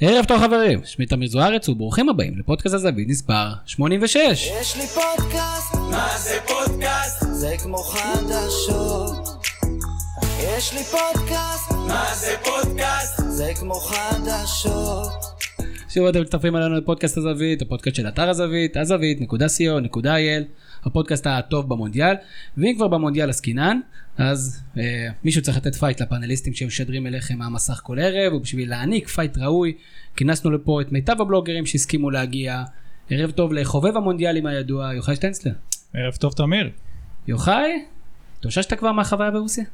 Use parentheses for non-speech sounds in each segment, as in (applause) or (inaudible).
ערב טוב חברים, שמי תמיר זוארץ וברוכים הבאים לפודקאסט הזווית מספר 86. יש לי פודקאסט, מה זה פודקאסט? זה כמו חדשות. יש לי פודקאסט, מה זה פודקאסט? זה כמו חדשות. שוב אתם מצטרפים אלינו לפודקאסט הזווית, הפודקאסט של אתר הזווית, הזווית.co.il, הפודקאסט הטוב במונדיאל, ואם כבר במונדיאל עסקינן, אז אה, מישהו צריך לתת fight לפאנליסטים שמשדרים אליכם מהמסך כל ערב, ובשביל להעניק fight ראוי, כינסנו לפה את מיטב הבלוגרים שהסכימו להגיע. ערב טוב לחובב המונדיאלים הידוע, יוחאי שטיינסלר. ערב טוב תמיר. יוחאי, התאוששת כבר מהחוויה ברוסיה?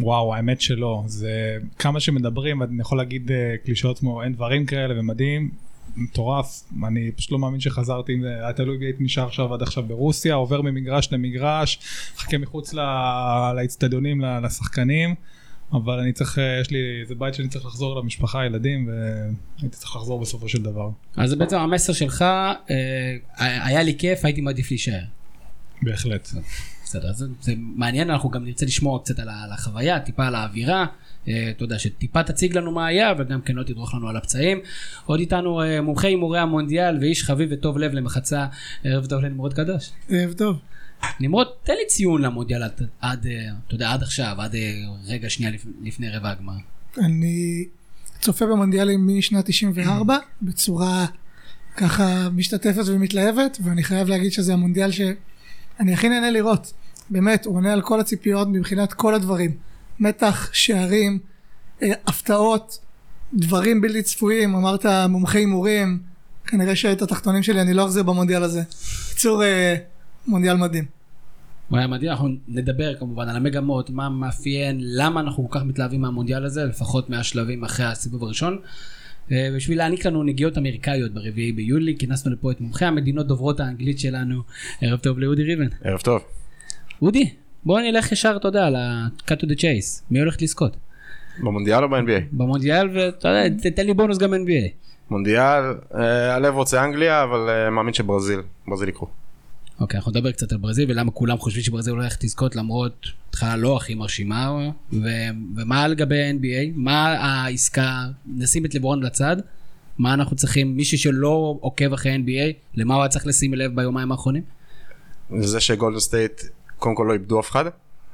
וואו האמת שלא זה כמה שמדברים אני יכול להגיד אה, קלישאות כמו אין דברים כאלה ומדהים מטורף אני פשוט לא מאמין שחזרתי היה תלוי בי הייתי נשאר עכשיו עד עכשיו ברוסיה עובר ממגרש למגרש חכה מחוץ לאצטדיונים לשחקנים אבל אני צריך אה, יש לי איזה בית שאני צריך לחזור למשפחה ילדים והייתי צריך לחזור בסופו של דבר אז זה בעצם המסר שלך, אה, היה לי כיף, הייתי מעדיף להישאר. בהחלט. בסדר, זה, זה מעניין, אנחנו גם נרצה לשמוע קצת על, החוויה, טיפה על האווירה, אתה יודע, שטיפה תציג לנו מה היה, וגם כן לא תדרוך לנו על הפצעים. עוד איתנו אה, מומחה הימורי המונדיאל ואיש חביב וטוב לב למחצה, ערב טוב לנמרוד קדוש. ערב טוב. נמרוד, תן לי ציון למונדיאל עד, עד, אה, אתה יודע, עד עכשיו, עד אה, רגע שנייה לפ, לפני רבע הגמר. אני צופה במונדיאלים משנת 94 בצורה ככה משתתפת ומתלהבת ואני חייב להגיד שזה המונדיאל שאני הכי נהנה לראות. באמת, הוא עונה על כל הציפיות מבחינת כל הדברים. מתח, שערים, אה, הפתעות, דברים בלתי צפויים, אמרת מומחי הימורים, כנראה שאת התחתונים שלי אני לא אחזיר במונדיאל הזה. בקיצור, אה, מונדיאל מדהים. הוא היה מדהים, אנחנו נדבר כמובן על המגמות, מה מאפיין, למה אנחנו כל כך מתלהבים מהמונדיאל הזה, לפחות מהשלבים אחרי הסיבוב הראשון. אה, בשביל להעניק לנו נגיעות אמריקאיות ברביעי ביולי, כינסנו לפה את מומחי המדינות דוברות האנגלית שלנו. ערב טוב לאודי ריבן. ערב טוב. אודי, בוא נלך ישר, אתה יודע, ל-cut to the chase. מי הולך לזכות? במונדיאל או ב-NBA? במונדיאל, ואתה יודע, תתן לי בונוס גם NBA. מונדיאל, אה, הלב רוצה אנגליה, אבל אה, מאמין שברזיל, ברזיל יקחו. אוקיי, אנחנו נדבר קצת על ברזיל ולמה כולם חושבים שברזיל הולכת לזכות למרות התחלה לא הכי מרשימה ו- ומה לגבי NBA, מה העסקה, נשים את לברון לצד, מה אנחנו צריכים, מישהו שלא עוקב אחרי NBA, למה הוא היה צריך לשים לב ביומיים האחרונים? זה שגולדן סטייט קודם כל לא איבדו אף אחד,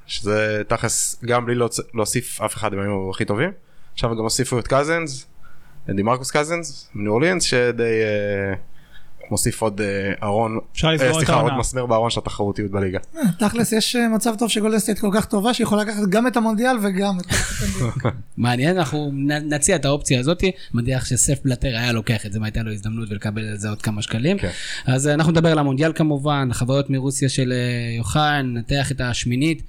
שזה תכלס גם בלי להוסיף אף אחד הם היו הכי טובים. עכשיו גם הוסיפו את קאזנס, דמרקוס קאזנס, מניו אורלינס, שדי אה, מוסיף עוד אה, ארון, אה, סליחה עוד. מסמר בארון של התחרותיות בליגה. אה, תכלס יש מצב טוב שגולדן סטייט כל כך טובה שיכולה לקחת גם את המונדיאל וגם את ה... (laughs) מעניין, אנחנו נציע את האופציה הזאת, מניח שסף בלטר היה לוקח את זה, הייתה לו הזדמנות ולקבל על זה עוד כמה שקלים. כן. אז אנחנו נדבר על המונדיאל כמובן, חוויות מרוסיה של יוחאי, ננתח את השמינית,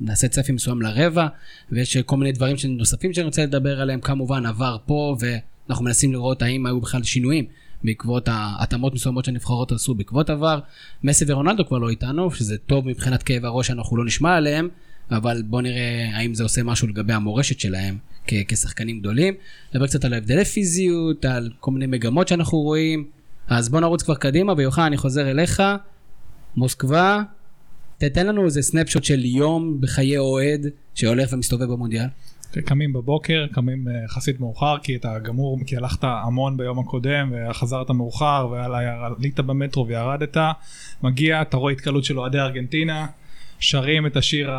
נעשה צפי מסוים לרבע, ויש כל מיני דברים נוספים שאני רוצה לדבר עליהם, כמובן עבר פה, ואנחנו מנסים לראות האם היו בכלל שינויים. בעקבות ההתאמות מסוימות שהנבחרות עשו בעקבות עבר. מסי ורונלדו כבר לא איתנו, שזה טוב מבחינת כאב הראש שאנחנו לא נשמע עליהם, אבל בוא נראה האם זה עושה משהו לגבי המורשת שלהם כ- כשחקנים גדולים. נדבר קצת על הבדלי פיזיות, על כל מיני מגמות שאנחנו רואים. אז בוא נרוץ כבר קדימה, ויוחנן אני חוזר אליך. מוסקבה, תתן לנו איזה סנפשוט של יום בחיי אוהד שהולך ומסתובב במונדיאל. קמים בבוקר, קמים אה, יחסית מאוחר כי אתה גמור, כי הלכת המון ביום הקודם וחזרת מאוחר ועלית במטרו וירדת, מגיע, אתה רואה התקלות של אוהדי ארגנטינה, שרים את השיר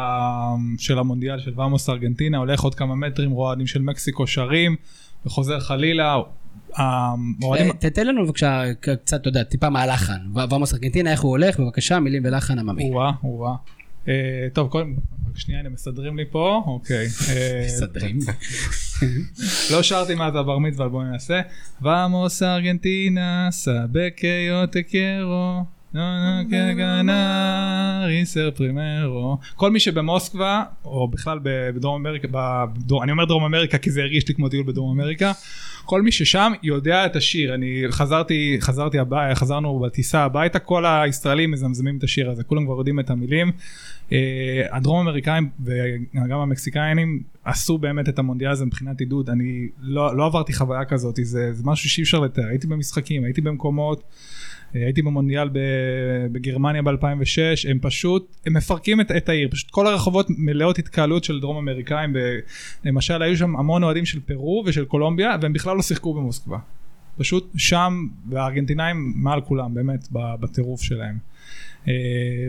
של המונדיאל של ואמוס ארגנטינה, הולך עוד כמה מטרים, רואה אוהדים של מקסיקו שרים וחוזר חלילה. אה, תתן לנו בבקשה קצת, אתה יודע, טיפה מהלחן. ו- ועמוס ארגנטינה, איך הוא הולך, בבקשה, מילים ולחן עממי. או-אה, או-אה. אה, טוב, קודם, רק שנייה, הם מסדרים לי פה, אוקיי. אה, מסדרים. לא שרתי מאז הבר מצווה, בואו ננסה. ואמוס ארגנטינה, סבקיו תקרו, ריסר פרימרו. כל מי שבמוסקבה, או בכלל בדרום אמריקה, בדרום- אני אומר דרום אמריקה כי זה הרגיש לי כמו טיול בדרום אמריקה, כל מי ששם יודע את השיר. אני חזרתי, חזרתי הביתה, חזרנו בטיסה הביתה, כל הישראלים מזמזמים את השיר הזה, כולם כבר יודעים את המילים. אה, הדרום אמריקאים וגם המקסיקאים עשו באמת את המונדיאל הזה מבחינת עידוד אני לא, לא עברתי חוויה כזאת זה, זה משהו שאי אפשר לתאר הייתי במשחקים הייתי במקומות הייתי במונדיאל בגרמניה ב-2006, הם פשוט, הם מפרקים את, את העיר, פשוט כל הרחובות מלאות התקהלות של דרום אמריקאים, ב- למשל היו שם המון אוהדים של פרו ושל קולומביה, והם בכלל לא שיחקו במוסקבה. פשוט שם, והארגנטינאים מעל כולם, באמת, בטירוף שלהם. Uh,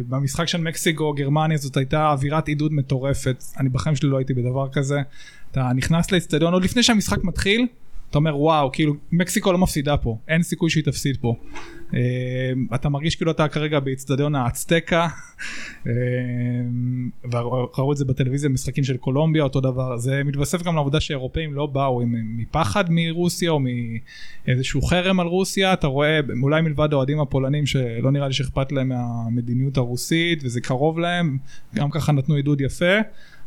במשחק של מקסיקו גרמניה זאת הייתה אווירת עידוד מטורפת אני בחיים שלי לא הייתי בדבר כזה אתה נכנס לאצטדיון עוד לפני שהמשחק מתחיל אתה אומר וואו כאילו מקסיקו לא מפסידה פה אין סיכוי שהיא תפסיד פה אתה מרגיש כאילו אתה כרגע באצטדיון האצטקה uh, וראו את זה בטלוויזיה משחקים של קולומביה אותו דבר. זה מתווסף גם לעובדה שאירופאים לא באו מפחד מרוסיה או מאיזשהו חרם על רוסיה. אתה רואה אולי מלבד האוהדים הפולנים שלא נראה לי שאכפת להם מהמדיניות הרוסית וזה קרוב להם גם ככה נתנו עידוד יפה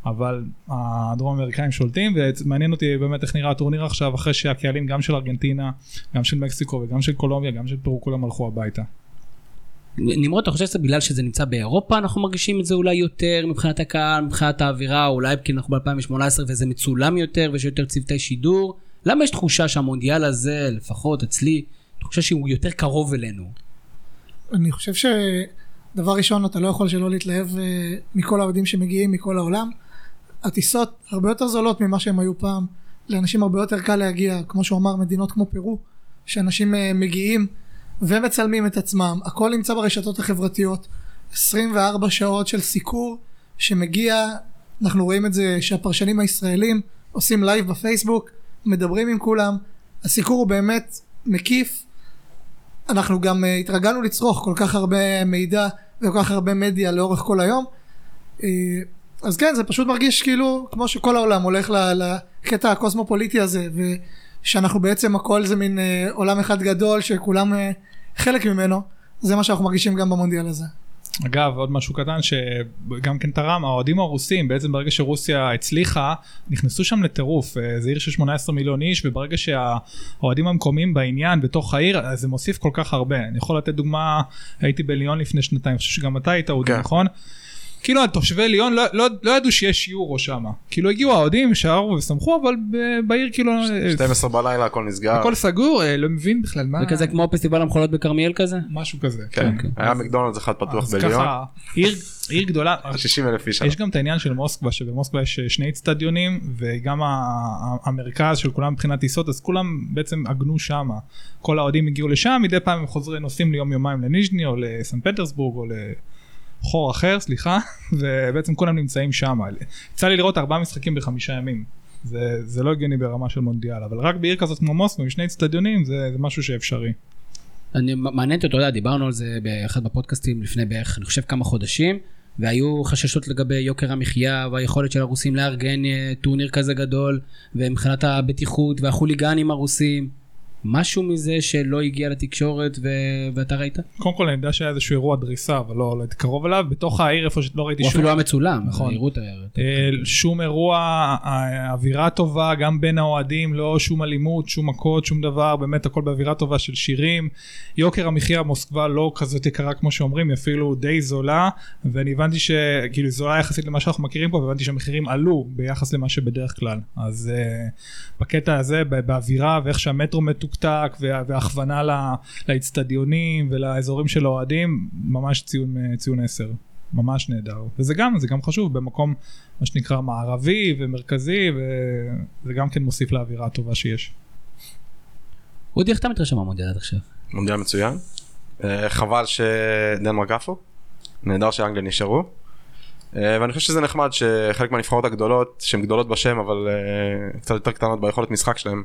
אבל הדרום אמריקאים שולטים ומעניין אותי באמת איך נראה הטורניר עכשיו אחרי שהקהלים גם של ארגנטינה גם של מקסיקו וגם של קולומביה גם של פרו כולם הלכו הביתה. נמרוד, אתה חושב שזה בגלל שזה נמצא באירופה, אנחנו מרגישים את זה אולי יותר מבחינת הקהל, מבחינת האווירה, אולי כי אנחנו ב-2018 וזה מצולם יותר ויש יותר צוותי שידור? למה יש תחושה שהמונדיאל הזה, לפחות אצלי, תחושה שהוא יותר קרוב אלינו? אני חושב שדבר ראשון אתה לא יכול שלא להתלהב אה, מכל האוהדים שמגיעים מכל העולם. הטיסות הרבה יותר זולות ממה שהם היו פעם, לאנשים הרבה יותר קל להגיע, כמו שהוא אמר, מדינות כמו פרו, שאנשים אה, מגיעים ומצלמים את עצמם, הכל נמצא ברשתות החברתיות, 24 שעות של סיקור שמגיע, אנחנו רואים את זה שהפרשנים הישראלים עושים לייב בפייסבוק, מדברים עם כולם, הסיקור הוא באמת מקיף, אנחנו גם אה, התרגלנו לצרוך כל כך הרבה מידע וכל כך הרבה מדיה לאורך כל היום, אה, אז כן זה פשוט מרגיש כאילו כמו שכל העולם הולך לקטע הקוסמופוליטי הזה ושאנחנו בעצם הכל זה מין uh, עולם אחד גדול שכולם uh, חלק ממנו, זה מה שאנחנו מרגישים גם במונדיאל הזה. אגב עוד משהו קטן שגם כן תרם האוהדים הרוסים בעצם ברגע שרוסיה הצליחה נכנסו שם לטירוף אה, זה עיר של 18 מיליון איש וברגע שהאוהדים המקומיים בעניין בתוך העיר אז זה מוסיף כל כך הרבה אני יכול לתת דוגמה הייתי בליון לפני שנתיים אני חושב שגם אתה היית אודי כן. נכון. כאילו התושבי ליון לא, לא, לא ידעו שיש יורו שם כאילו הגיעו האוהדים שרו ושמחו אבל ב- בעיר כאילו 12 בלילה הכל נסגר. הכל סגור אה, לא מבין בכלל מה זה כזה כמו פסטיבל המחולות בכרמיאל כזה? משהו כזה כן. כן. היה מקדונלדס אחד פתוח אז בליון. ככה עיר עיר גדולה (laughs) 60 אלף איש. יש גם את העניין של מוסקבה שבמוסקבה יש אה, שני אצטדיונים וגם ה- ה- המרכז של כולם מבחינת טיסות אז כולם בעצם עגנו שם כל האוהדים הגיעו לשם מדי פעם הם חוזרים נוסעים ליום יומיים לניז'ני או לסן פטרסבורג או לחור אחר סליחה (laughs) ובעצם כולם נמצאים שם יצא לי לראות ארבעה משחקים בחמישה ימים. זה, זה לא הגיוני ברמה של מונדיאל אבל רק בעיר כזאת כמו מוסקבה עם שני אצטדיונים זה, זה משהו שאפשרי. אני מעניין אותי, אתה יודע, דיברנו על זה באחד בפודקאסטים לפני בערך, אני חושב כמה חודשים, והיו חששות לגבי יוקר המחיה והיכולת של הרוסים לארגן אה, טורניר כזה גדול, ומבחינת הבטיחות והחוליגנים הרוסים. משהו מזה שלא הגיע לתקשורת ו... ואתה ראית? קודם כל אני יודע שהיה איזשהו אירוע דריסה אבל לא, לא הייתי קרוב אליו בתוך העיר איפה שלא ראיתי הוא שום אפילו היה מצולם, נכון. הראו את הערת. אה, שום אירוע, אה, אווירה טובה גם בין האוהדים, לא שום אלימות, שום מכות, שום דבר, באמת הכל באווירה טובה של שירים. יוקר המחיה במוסקבה לא כזאת יקרה כמו שאומרים, היא אפילו די זולה, ואני הבנתי שכאילו זולה יחסית למה שאנחנו מכירים פה, והבנתי שהמחירים עלו ביחס למה שבדרך כלל. אז uh, בקטע הזה, באווירה ואיך שהמטרו מתוקתק, וה- וההכוונה ל- לאצטדיונים ולאזורים של האוהדים, ממש ציון, ציון 10. ממש נהדר וזה גם זה גם חשוב במקום מה שנקרא מערבי ומרכזי וזה גם כן מוסיף לאווירה הטובה שיש. אודי, איך אתה מתרשם מהמונדיאל עד עכשיו? מונדיאל מצוין. אה, חבל שדנמרק עפו. נהדר שאנגליה נשארו. אה, ואני חושב שזה נחמד שחלק מהנבחרות הגדולות שהן גדולות בשם אבל אה, קצת יותר קטנות ביכולת משחק שלהם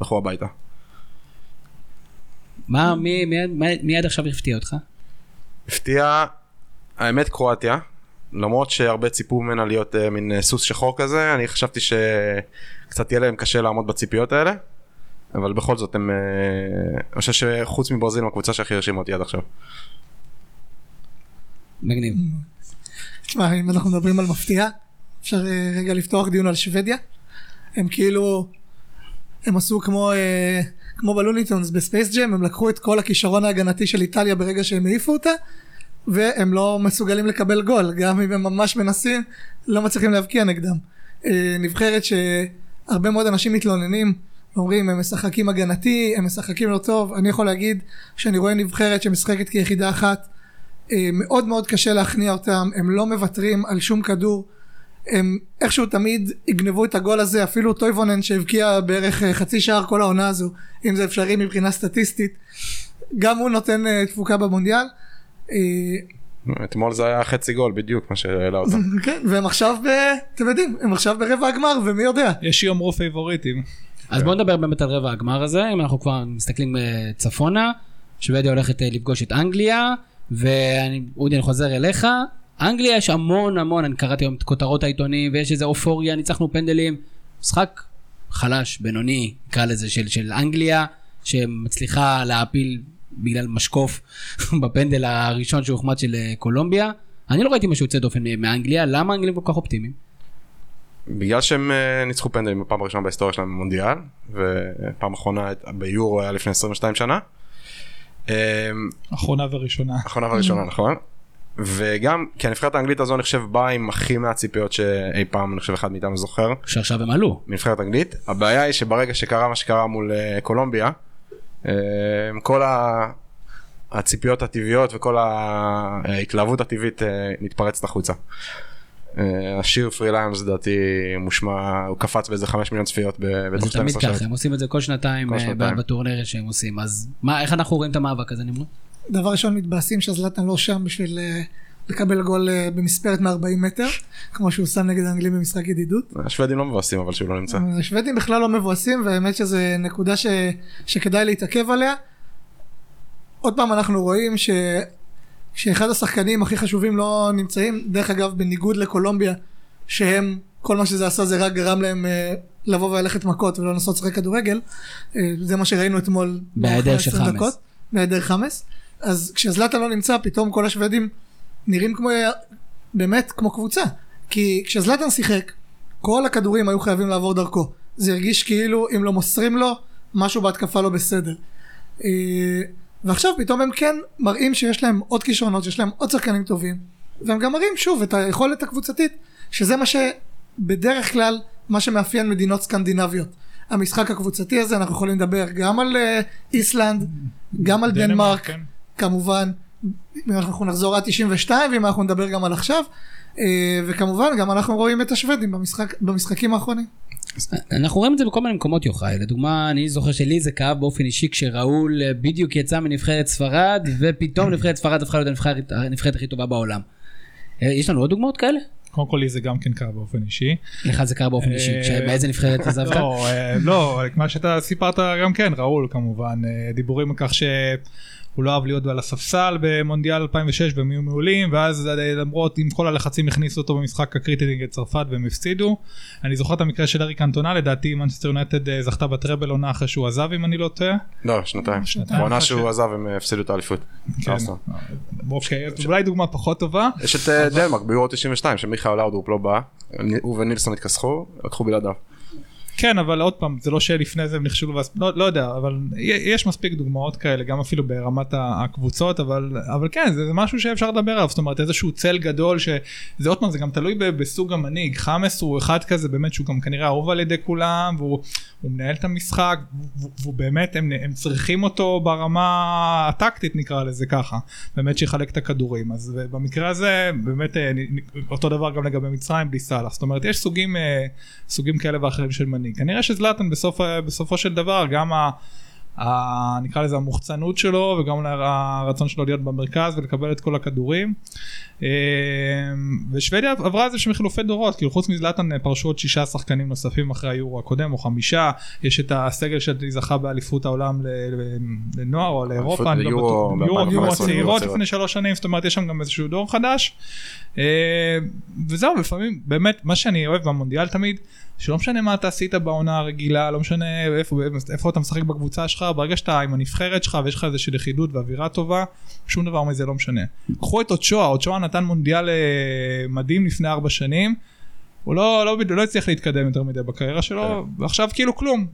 הלכו הביתה. מה, מי, מי, מי, מי עד עכשיו הפתיע אותך? הפתיע האמת קרואטיה למרות שהרבה ציפו ממנה להיות אה, מין אה, סוס שחור כזה אני חשבתי שקצת יהיה להם קשה לעמוד בציפיות האלה. אבל בכל זאת הם אה, אני חושב שחוץ מברזיל הם הקבוצה שהכי הרשימה אותי עד עכשיו. מגניב. תשמע, אם אנחנו מדברים על מפתיע, אפשר אה, רגע לפתוח דיון על שוודיה. הם כאילו, הם עשו כמו, אה, כמו בלוני טונס בספייס ג'ם, הם לקחו את כל הכישרון ההגנתי של איטליה ברגע שהם העיפו אותה, והם לא מסוגלים לקבל גול, גם אם הם ממש מנסים, לא מצליחים להבקיע נגדם. אה, נבחרת שהרבה מאוד אנשים מתלוננים, אומרים הם משחקים הגנתי, הם משחקים לא טוב, אני יכול להגיד שאני רואה נבחרת שמשחקת כיחידה אחת, אה, מאוד מאוד קשה להכניע אותם, הם לא מוותרים על שום כדור. הם איכשהו תמיד יגנבו את הגול הזה, אפילו טויבונן שהבקיע בערך אה, חצי שער כל העונה הזו, אם זה אפשרי מבחינה סטטיסטית, גם הוא נותן אה, תפוקה במונדיאל. אה, אתמול זה היה חצי גול בדיוק מה שהעלה אותם. (laughs) כן, והם עכשיו, ב, אתם יודעים, הם עכשיו ברבע הגמר, ומי יודע. יש שיאמרו פייבוריטים. אז בואו נדבר באמת על רבע הגמר הזה, אם אנחנו כבר מסתכלים צפונה, שוודיה הולכת לפגוש את אנגליה, ואודי אני חוזר אליך, אנגליה יש המון המון, אני קראתי היום את כותרות העיתונים, ויש איזה אופוריה, ניצחנו פנדלים, משחק חלש, בינוני, נקרא לזה, של, של אנגליה, שמצליחה להעפיל בגלל משקוף (laughs) בפנדל הראשון שהוחמד של אה, קולומביה. אני לא ראיתי משהו יוצא דופן מאנגליה, למה האנגלים כל כך אופטימיים? בגלל שהם אה, ניצחו פנדלים בפעם הראשונה בהיסטוריה שלהם במונדיאל ופעם אחרונה ביורו היה לפני 22 שנה. אה, אחרונה וראשונה. אחרונה וראשונה (laughs) נכון. וגם כי הנבחרת האנגלית הזו אני חושב באה עם הכי מעט ציפיות שאי פעם אני חושב אחד מאיתנו זוכר שעכשיו הם עלו. מנבחרת אנגלית הבעיה היא שברגע שקרה מה שקרה מול אה, קולומביה אה, כל ה- הציפיות הטבעיות וכל ההתלהבות הטבעית אה, מתפרצת החוצה. השיר פרי ליאמס לדעתי מושמע הוא קפץ באיזה 5 מיליון צפיות זה בתוך תמיד 12 שעות. ככה, הם עושים את זה כל שנתיים. בטורניר שהם עושים, אז מה, איך אנחנו רואים את המאבק הזה נמרוד? דבר ראשון מתבאסים שזלטן לא שם בשביל אה, לקבל גול אה, במספרת מ-40 מטר, כמו שהוא שם נגד האנגלים במשחק ידידות. השוודים לא מבאסים אבל שהוא לא נמצא. השוודים בכלל לא מבואסים, והאמת שזו נקודה ש... שכדאי להתעכב עליה. עוד פעם אנחנו רואים ש... שאחד השחקנים הכי חשובים לא נמצאים, דרך אגב בניגוד לקולומביה, שהם, כל מה שזה עשה זה רק גרם להם אה, לבוא וללכת מכות ולא לנסות לשחק כדורגל, אה, זה מה שראינו אתמול. בהיעדר של 20 חמאס. בהיעדר חמאס, אז כשזלטה לא נמצא פתאום כל השוודים נראים כמו, באמת כמו קבוצה, כי כשזלטן שיחק, כל הכדורים היו חייבים לעבור דרכו. זה הרגיש כאילו אם לא מוסרים לו, משהו בהתקפה לא בסדר. אה, ועכשיו פתאום הם כן מראים שיש להם עוד כישרונות, שיש להם עוד שחקנים טובים, והם גם מראים שוב את היכולת הקבוצתית, שזה מה שבדרך כלל, מה שמאפיין מדינות סקנדינביות. המשחק הקבוצתי הזה, אנחנו יכולים לדבר גם על אה, איסלנד, גם על דנמרק, כן. כמובן, אם אנחנו נחזור עד 92 ואם אנחנו נדבר גם על עכשיו, אה, וכמובן גם אנחנו רואים את השוודים במשחק, במשחקים האחרונים. אנחנו רואים את זה בכל מיני מקומות יוחאי, לדוגמה אני זוכר שלי זה כאב באופן אישי כשראול אה, בדיוק יצא מנבחרת ספרד ופתאום נבחרת ספרד הפכה להיות הנבחרת, הנבחרת הכי טובה בעולם. אה, יש לנו עוד דוגמאות כאלה? קודם כל לי זה גם כן קרה באופן אישי. לך זה קרה באופן אישי, באיזה נבחרת (laughs) עזבת? לא, לא, מה שאתה סיפרת גם כן, ראול כמובן, דיבורים על כך שהוא לא אהב להיות על הספסל במונדיאל 2006 והם היו מעולים, ואז למרות עם כל הלחצים הכניסו אותו במשחק הקריטי נגד צרפת והם הפסידו. אני זוכר את המקרה של אריק קנטונה, לדעתי מנצ'סטר יונייטד אה, זכתה בטראבל עונה אחרי שהוא עזב אם אני לא טועה. לא שנתיים. בעונה שהוא עזב הם הפסידו את האליפות. כן. אוקיי, אולי דוגמה פחות טובה. יש את אה, דנמרק ביורו 92 שמיכאל לאודרופ לא בא. הוא ונילסון התכסחו לקחו בלעדיו. כן אבל עוד פעם זה לא שלפני זה הם נכשלו לא, לא יודע אבל יש מספיק דוגמאות כאלה גם אפילו ברמת הקבוצות אבל אבל כן זה, זה משהו שאפשר לדבר עליו זאת אומרת איזשהו צל גדול שזה עוד פעם זה גם תלוי ב- בסוג המנהיג. חאמס הוא אחד כזה באמת שהוא גם כנראה אהוב על ידי כולם והוא הוא מנהל את המשחק והוא, באמת הם, הם צריכים אותו ברמה הטקטית נקרא לזה ככה באמת שיחלק את הכדורים. אז במקרה הזה באמת אה, אותו דבר גם לגבי מצרים בלי סאלח. זאת אומרת יש סוגים אה, סוגים כאלה ואחרים של מנהיג כנראה שזלאטן בסוף, בסופו של דבר גם ה... ה... נקרא לזה המוחצנות שלו וגם הרצון שלו להיות במרכז ולקבל את כל הכדורים. אה, ושוודיה עברה איזה שהם חילופי דורות כאילו חוץ מזלאטן פרשו עוד שישה שחקנים נוספים אחרי היורו הקודם או חמישה יש את הסגל שזכה באליפות העולם לנוער או לאירופה אני לא בטוח. יורו, ב- יורו 2015, הצעירות לפני שלוש שנים זאת אומרת יש שם גם איזשהו דור חדש. אה, וזהו לפעמים באמת מה שאני אוהב במונדיאל תמיד שלא משנה מה אתה עשית בעונה הרגילה לא משנה איפה, איפה אתה משחק בקבוצה שלך ברגע שאתה עם הנבחרת שלך ויש לך איזושהי לכידות ואווירה טובה שום דבר מזה לא משנה. קחו את אוצ'ואה אוצ'ואה נתן מונדיאל אה, מדהים לפני ארבע שנים. הוא לא, לא, לא הצליח להתקדם יותר מדי בקריירה שלו ועכשיו כאילו כלום.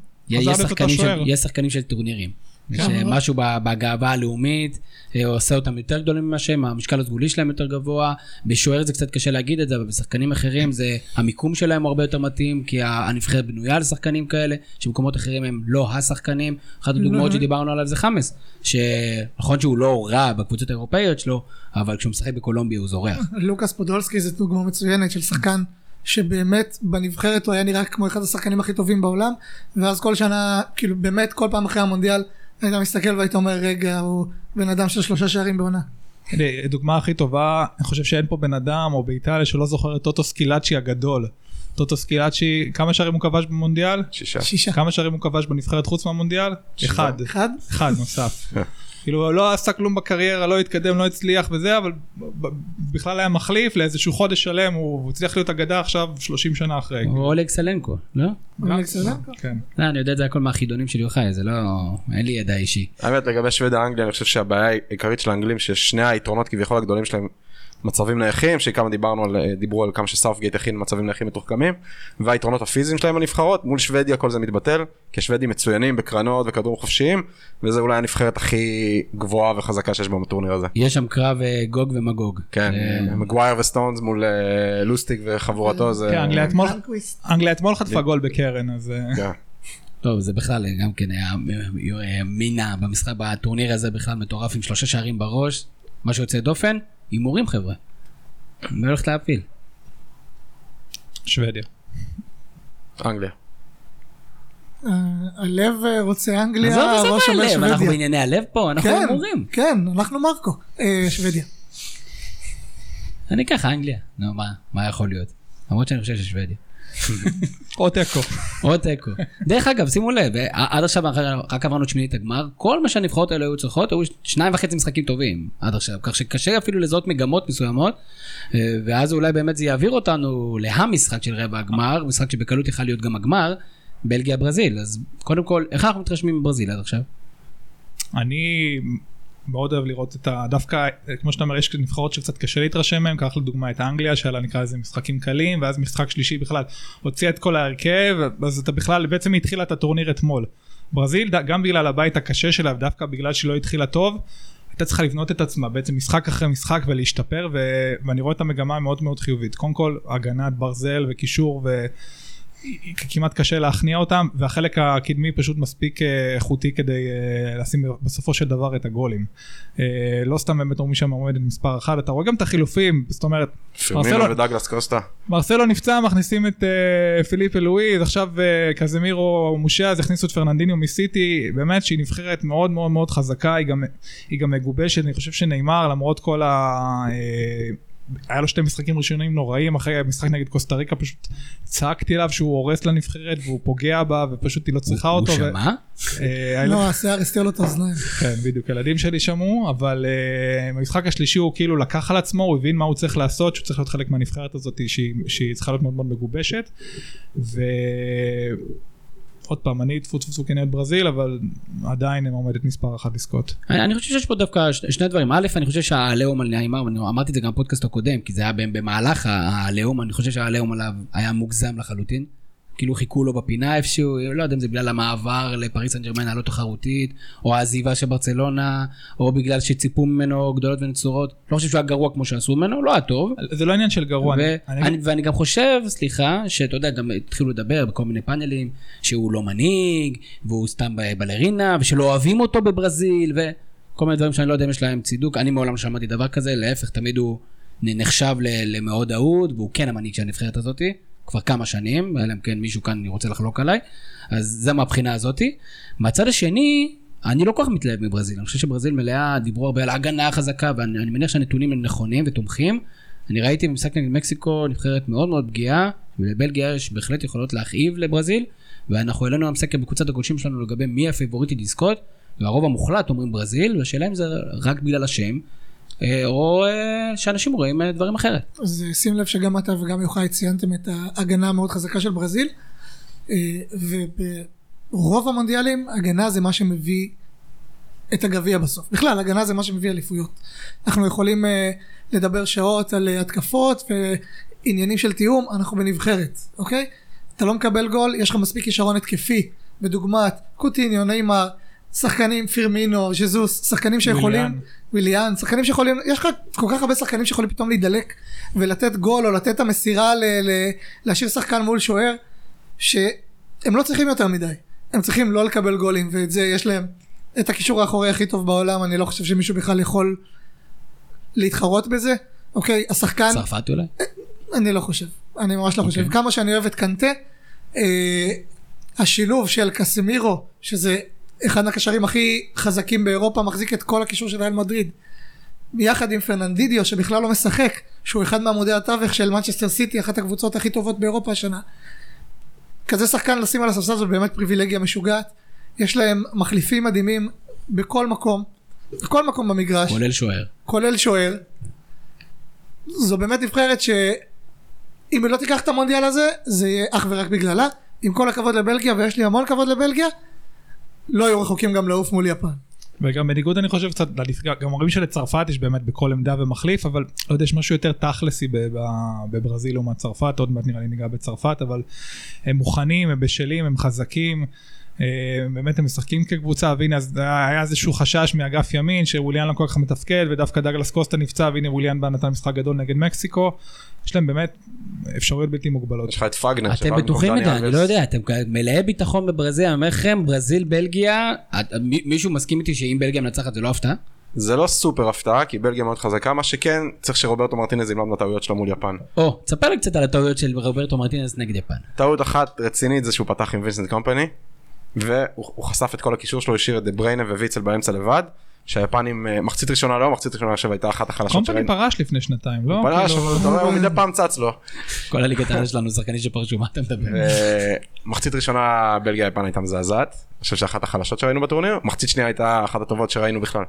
שחקנים של-. יש שחקנים של טורנירים. יש משהו ב- בגאווה הלאומית, אה, עושה אותם יותר גדולים ממה שהם, המשקל הסגולי שלהם יותר גבוה, בשוער זה קצת קשה להגיד את זה, אבל בשחקנים אחרים זה, המיקום שלהם הרבה יותר מתאים, כי הנבחרת בנויה על שחקנים כאלה, שבמקומות אחרים הם לא השחקנים. אחת הדוגמאות לא. שדיברנו עליו זה חמאס, שנכון שהוא לא רע בקבוצות האירופאיות שלו, אבל כשהוא משחק בקולומביה הוא זורח. לוקאס פודולסקי זה דוגמה מצוינת של שחקן שבאמת בנבחרת הוא היה נראה כמו אחד השחקנים הכי טובים בעולם ואז כל שנה כאילו באמת כל פעם אחרי המונדיאל היית מסתכל והיית אומר רגע הוא בן אדם של שלושה שערים בעונה. הנה, הדוגמה הכי טובה, אני חושב שאין פה בן אדם או באיטליה שלא זוכר את טוטו סקילאצ'י הגדול. טוטו סקילאצ'י, כמה שערים הוא כבש במונדיאל? שישה. שישה. כמה שערים הוא כבש בנבחרת חוץ מהמונדיאל? אחד. אחד? אחד נוסף. (laughs) כאילו לא עשה כלום בקריירה, לא התקדם, לא הצליח וזה, אבל בכלל היה מחליף לאיזשהו חודש שלם, הוא הוא הצליח להיות אגדה עכשיו 30 שנה אחרי. או אולג סלנקו, לא? אולג סלנקו? כן. לא, אני יודע את זה הכל מהחידונים של יוחאי, זה לא... אין לי ידע אישי. האמת לגבי שוודיה אנגליה אני חושב שהבעיה העיקרית של האנגלים ששני היתרונות כביכול הגדולים שלהם מצבים נייחים שכמה דיברנו על דיברו על כמה שסאופגייט הכין מצבים נייחים מתוחכמים והיתרונות הפיזיים שלהם בנבחרות מול שוודיה כל זה מתבטל כי השוודים מצוינים בקרנות וכדורים חופשיים וזה אולי הנבחרת הכי גבוהה וחזקה שיש בה בטורניר הזה. יש שם קרב אה, גוג ומגוג. כן, אה, מגווייר וסטונס מול אה, לוסטיק וחבורתו זה... כן, אנגליה אתמול- חטפה גול בקרן, אז... אה, כן. טוב, זה בכלל גם כן היה אה, מינה במשחק, בטורניר הזה בכלל מטורף עם שלושה שערים בראש. משהו יוצא דופן, הימורים חבר'ה. מי הולך להפיל? שוודיה. אנגליה. אה, הלב אה, רוצה אנגליה, הראש אומר הלב, אנחנו שוודיה. בענייני הלב פה, אנחנו כן, הימורים. כן, אנחנו מרקו. אה, שוודיה. אני אקח אנגליה, נו מה, מה יכול להיות? למרות שאני חושב ששוודיה. או תיקו. או תיקו. דרך אגב, שימו לב, אה, עד עכשיו רק עברנו את שמינית הגמר, כל מה שהנבחרות האלה היו צריכות, היו שניים וחצי משחקים טובים עד עכשיו, כך שקשה אפילו לזהות מגמות מסוימות, אה, ואז אולי באמת זה יעביר אותנו להמשחק של רבע הגמר, משחק שבקלות יכול להיות גם הגמר, בלגיה ברזיל, אז קודם כל, איך אנחנו מתרשמים מברזיל עד עכשיו? אני מאוד אוהב לראות את ה... דווקא, כמו שאתה אומר, יש נבחרות שקצת קשה להתרשם מהן, קח לדוגמה את אנגליה, שהיה לה נקרא לזה משחקים קלים, ואז משחק שלישי בכלל הוציאה את כל ההרכב, אז אתה בכלל, בעצם התחילה את הטורניר אתמול. ברזיל, גם בגלל הבית הקשה שלה, ודווקא בגלל שהיא לא התחילה טוב, הייתה צריכה לבנות את עצמה בעצם משחק אחרי משחק ולהשתפר ו... ואני רואה את המגמה מאוד מאוד חיובית קודם כל הגנת ברזל וקישור ו... כמעט קשה להכניע אותם והחלק הקדמי פשוט מספיק אה, איכותי כדי אה, לשים בסופו של דבר את הגולים. אה, לא סתם באמת אומרים שם עומדת מספר אחת אתה רואה גם את החילופים זאת אומרת מרסלו- ודגלס קוסטה. מרסלו נפצע מכניסים את אה, פיליפה לואיז עכשיו קזמירו מושה אז הכניסו את פרננדיניו מסיטי באמת שהיא נבחרת מאוד מאוד מאוד חזקה היא גם, היא גם מגובשת אני חושב שנאמר למרות כל ה... אה, היה לו שתי משחקים ראשונים נוראים אחרי המשחק נגד קוסטה ריקה פשוט צעקתי עליו שהוא הורס לנבחרת והוא פוגע בה ופשוט היא לא צריכה הוא אותו. ו- שמע? אה, לא, השיער הסתיר לו את האוזניים. כן בדיוק הילדים שלי שמעו אבל uh, במשחק השלישי הוא כאילו לקח על עצמו הוא הבין מה הוא צריך לעשות שהוא צריך להיות חלק מהנבחרת הזאת שהיא, שהיא צריכה להיות מאוד מאוד מגובשת. ועוד פעם אני טפו טפו טפו כנגד ברזיל אבל עדיין הם עומדת מספר אחת לזכות. אני חושב שיש פה דווקא שני דברים. א', אני חושב שהעליהום על נעימר, אמרתי את זה גם בפודקאסט הקודם, כי זה היה במהלך העליהום, אני חושב שהעליהום עליו היה מוגזם לחלוטין. כאילו חיכו לו בפינה איפשהו, לא יודע אם זה בגלל המעבר לפריס סן ג'רמן הלא תחרותית, או העזיבה של ברצלונה, או בגלל שציפו ממנו גדולות ונצורות. לא חושב שהוא היה גרוע כמו שעשו ממנו, לא היה טוב. זה לא עניין של גרוע. אני- אני- ואני, גם חושב, סליחה, שאתה יודע, גם התחילו לדבר בכל מיני פאנלים, שהוא לא מנהיג, והוא סתם בלרינה, ושלא אוהבים אותו בברזיל, וכל מיני דברים שאני לא יודע אם יש להם צידוק. אני מעולם לא שמעתי דבר כזה, להפך, תמיד הוא נחשב למאוד אהוד, והוא כן המנהיג של הנבחרת הזאתי, כבר כמה שנים, אלא אם כן מישהו כאן רוצה לחלוק עליי, אז זה מהבחינה הזאתי. מהצד השני, אני לא כל כך מתלהב מברזיל, אני חושב שברזיל מלאה, דיברו הרבה על ההגנה החזקה, ואני אני מניח שהנתונים הם נכונים ותומכים. אני ראיתי במשחק נגד מקסיקו נבחרת מאוד מאוד פגיעה, ולבלגיה יש בהחלט יכולות להכאיב לברזיל, ואנחנו העלינו היום סקר בקבוצת הגולשים שלנו לגבי מי הפייבוריטית לזכות, והרוב המוחלט אומרים ברזיל, והשאלה אם זה רק בגלל השם, או אה, שאנשים רואים אה, דברים אחרת. אז אה, שים לב שגם אתה וגם יוחאי ציינתם את ההגנה המאוד חזקה של ברזיל, אה, וברוב המונדיאלים הגנה זה מה שמביא את הגביע בסוף. בכלל, הגנה זה מה שמביא אליפויות. אנחנו יכולים אה, לדבר שעות על אה, התקפות ועניינים של תיאום, אנחנו בנבחרת, אוקיי? אתה לא מקבל גול, יש לך מספיק כישרון התקפי, בדוגמת קוטיניו, נאמר, שחקנים, פירמינו, ז'זוס, שחקנים שיכולים, וויליאן. וויליאן, שחקנים שיכולים, יש לך כל כך הרבה שחקנים שיכולים פתאום להידלק ולתת גול או לתת את המסירה, ל- ל- להשאיר שחקן מול שוער, שהם לא צריכים יותר מדי, הם צריכים לא לקבל גולים, ואת זה יש להם את הקישור האחורי הכי טוב בעולם, אני לא חושב שמישהו בכלל יכול להתחרות בזה, אוקיי, השחקן, צרפת אולי? אני לא חושב, אני ממש לא חושב. אוקיי. כמה שאני אוהב את קנטה, אה, השילוב של קסמירו, שזה אחד מהקשרים הכי חזקים באירופה, מחזיק את כל הקישור של ריאל מדריד, יחד עם פרננדידיו, שבכלל לא משחק, שהוא אחד מעמודי התווך של מנצ'סטר סיטי, אחת הקבוצות הכי טובות באירופה השנה. כזה שחקן לשים על הספסל זאת באמת פריבילגיה משוגעת. יש להם מחליפים מדהימים בכל מקום, בכל מקום במגרש. כולל שוער. כולל שוער. זו באמת נבחרת שאם היא לא תיקח את המונדיאל הזה, זה יהיה אך ורק בגללה. עם כל הכבוד לבלגיה, ויש לי המון כבוד לבלגיה, לא יהיו רחוקים גם לעוף מול יפן. וגם בניגוד אני חושב קצת, גם אומרים שלצרפת יש באמת בכל עמדה ומחליף, אבל יודע, יש משהו יותר תכלסי בברזיל לעומת צרפת, עוד מעט נראה לי ניגע בצרפת, אבל הם מוכנים, הם בשלים, הם חזקים. אה, באמת הם משחקים כקבוצה והנה אז היה איזשהו חשש מאגף ימין שווליאן לא כל כך מתפקד ודווקא דגלס קוסטה נפצע והנה ווליאן בא נתן משחק גדול נגד מקסיקו יש להם באמת אפשרויות בלתי מוגבלות. יש לך את פאגנר. אתם בטוחים מדי, אני. לא יודע, אתם מלאי ביטחון בברזיל, אני אומר לכם, ברזיל, בלגיה, מישהו מסכים איתי שאם בלגיה מנצחת זה לא הפתעה? זה לא סופר הפתעה כי בלגיה מאוד חזקה מה שכן צריך שרוברטו מרטינז ילמד מהטעויות שלו מול יפן. או, תספר לי קצת על הטעויות של רוברטו מרטינס נגד יפן. טעות אחת רצינית זה שהוא פתח עם וינסנט קומפני והוא הוא חשף את כל הקישור שלו השאיר את דה בריינה וויצל באמצע לבד שהיפנים אה, מחצית ראשונה לא מחצית ראשונה עכשיו הייתה אחת החלשות קומפני שראינו. פרש לפני שנתיים לא? פרש כאילו- אבל אתה רואה, הוא מדי פעם צץ לו. כל הליגת העל שלנו שחקנים שפרשו, מה אתה מדבר? מחצית ראשונה בלגיה יפן הייתה מזעזעת. אני חושב שאחת החלשות שראינו בטורניר מחצית שנייה הייתה אחת הטובות שראינו בכלל.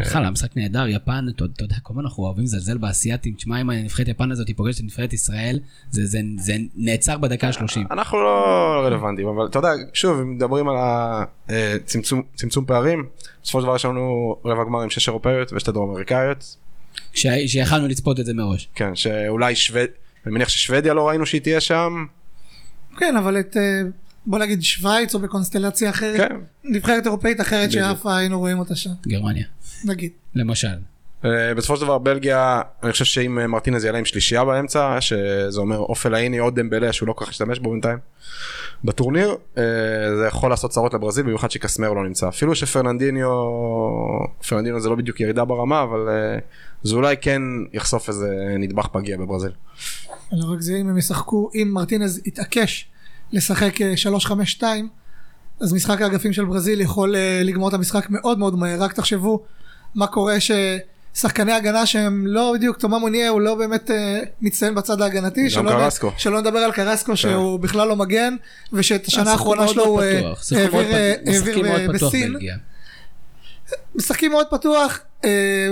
בכלל, המשחק נהדר, יפן, אתה יודע, כל הזמן אנחנו אוהבים לזלזל באסייתים, תשמע אם הנבחרת יפן הזאת פוגשת את נבחרת ישראל, זה- זה זה נעצר בדקה ה-30. אנחנו לא רלוונטיים אבל אתה יודע שוב אם מדברים על הצמצום צמצום פערים בסופו של דבר יש לנו רבע גמר עם שש אירופאיות ושתי דרום אמריקאיות שיכלנו לצפות את זה מראש. כן שאולי שווד... אני מניח ששוודיה לא ראינו שהיא תהיה שם כן, אבל את, אה, בוא נגיד שווייץ או בקונסטלציה אחרת, כן. נבחרת אירופאית אחרת. שאף היינו רואים אותה שם, גרמניה, נגיד. למשל. אה, בסופו של דבר בלגיה אני חושב שאם אה, מרטינז יעלה עם שלישייה באמצע שזה אומר אופל האיני עוד דמבלה שהוא לא כל כך השתמש בו בינתיים בטורניר אה, זה יכול לעשות צרות לברזיל במיוחד שקסמר לא נמצא אפילו שפרננדיניו פרננדיניו זה לא בדיוק ירידה ברמה אבל אה, זה אולי כן יחשוף איזה נדבך פגיע בברזיל. לא רק זה, אם הם ישחקו, אם מרטינז יתעקש לשחק אה, 3-5-2, אז משחק האגפים של ברזיל יכול אה, לגמור את המשחק מאוד מאוד מהר, רק תחשבו מה קורה ששחקני הגנה שהם לא בדיוק, תומה מוניה הוא לא באמת אה, מצטיין בצד ההגנתי, שלא, קרסקו. שלא נדבר על קרסקו שהוא בכלל לא מגן, ושאת השנה האחרונה שלו הוא אה, העביר אה, אה, בסין. משחקים מאוד פתוח, אה,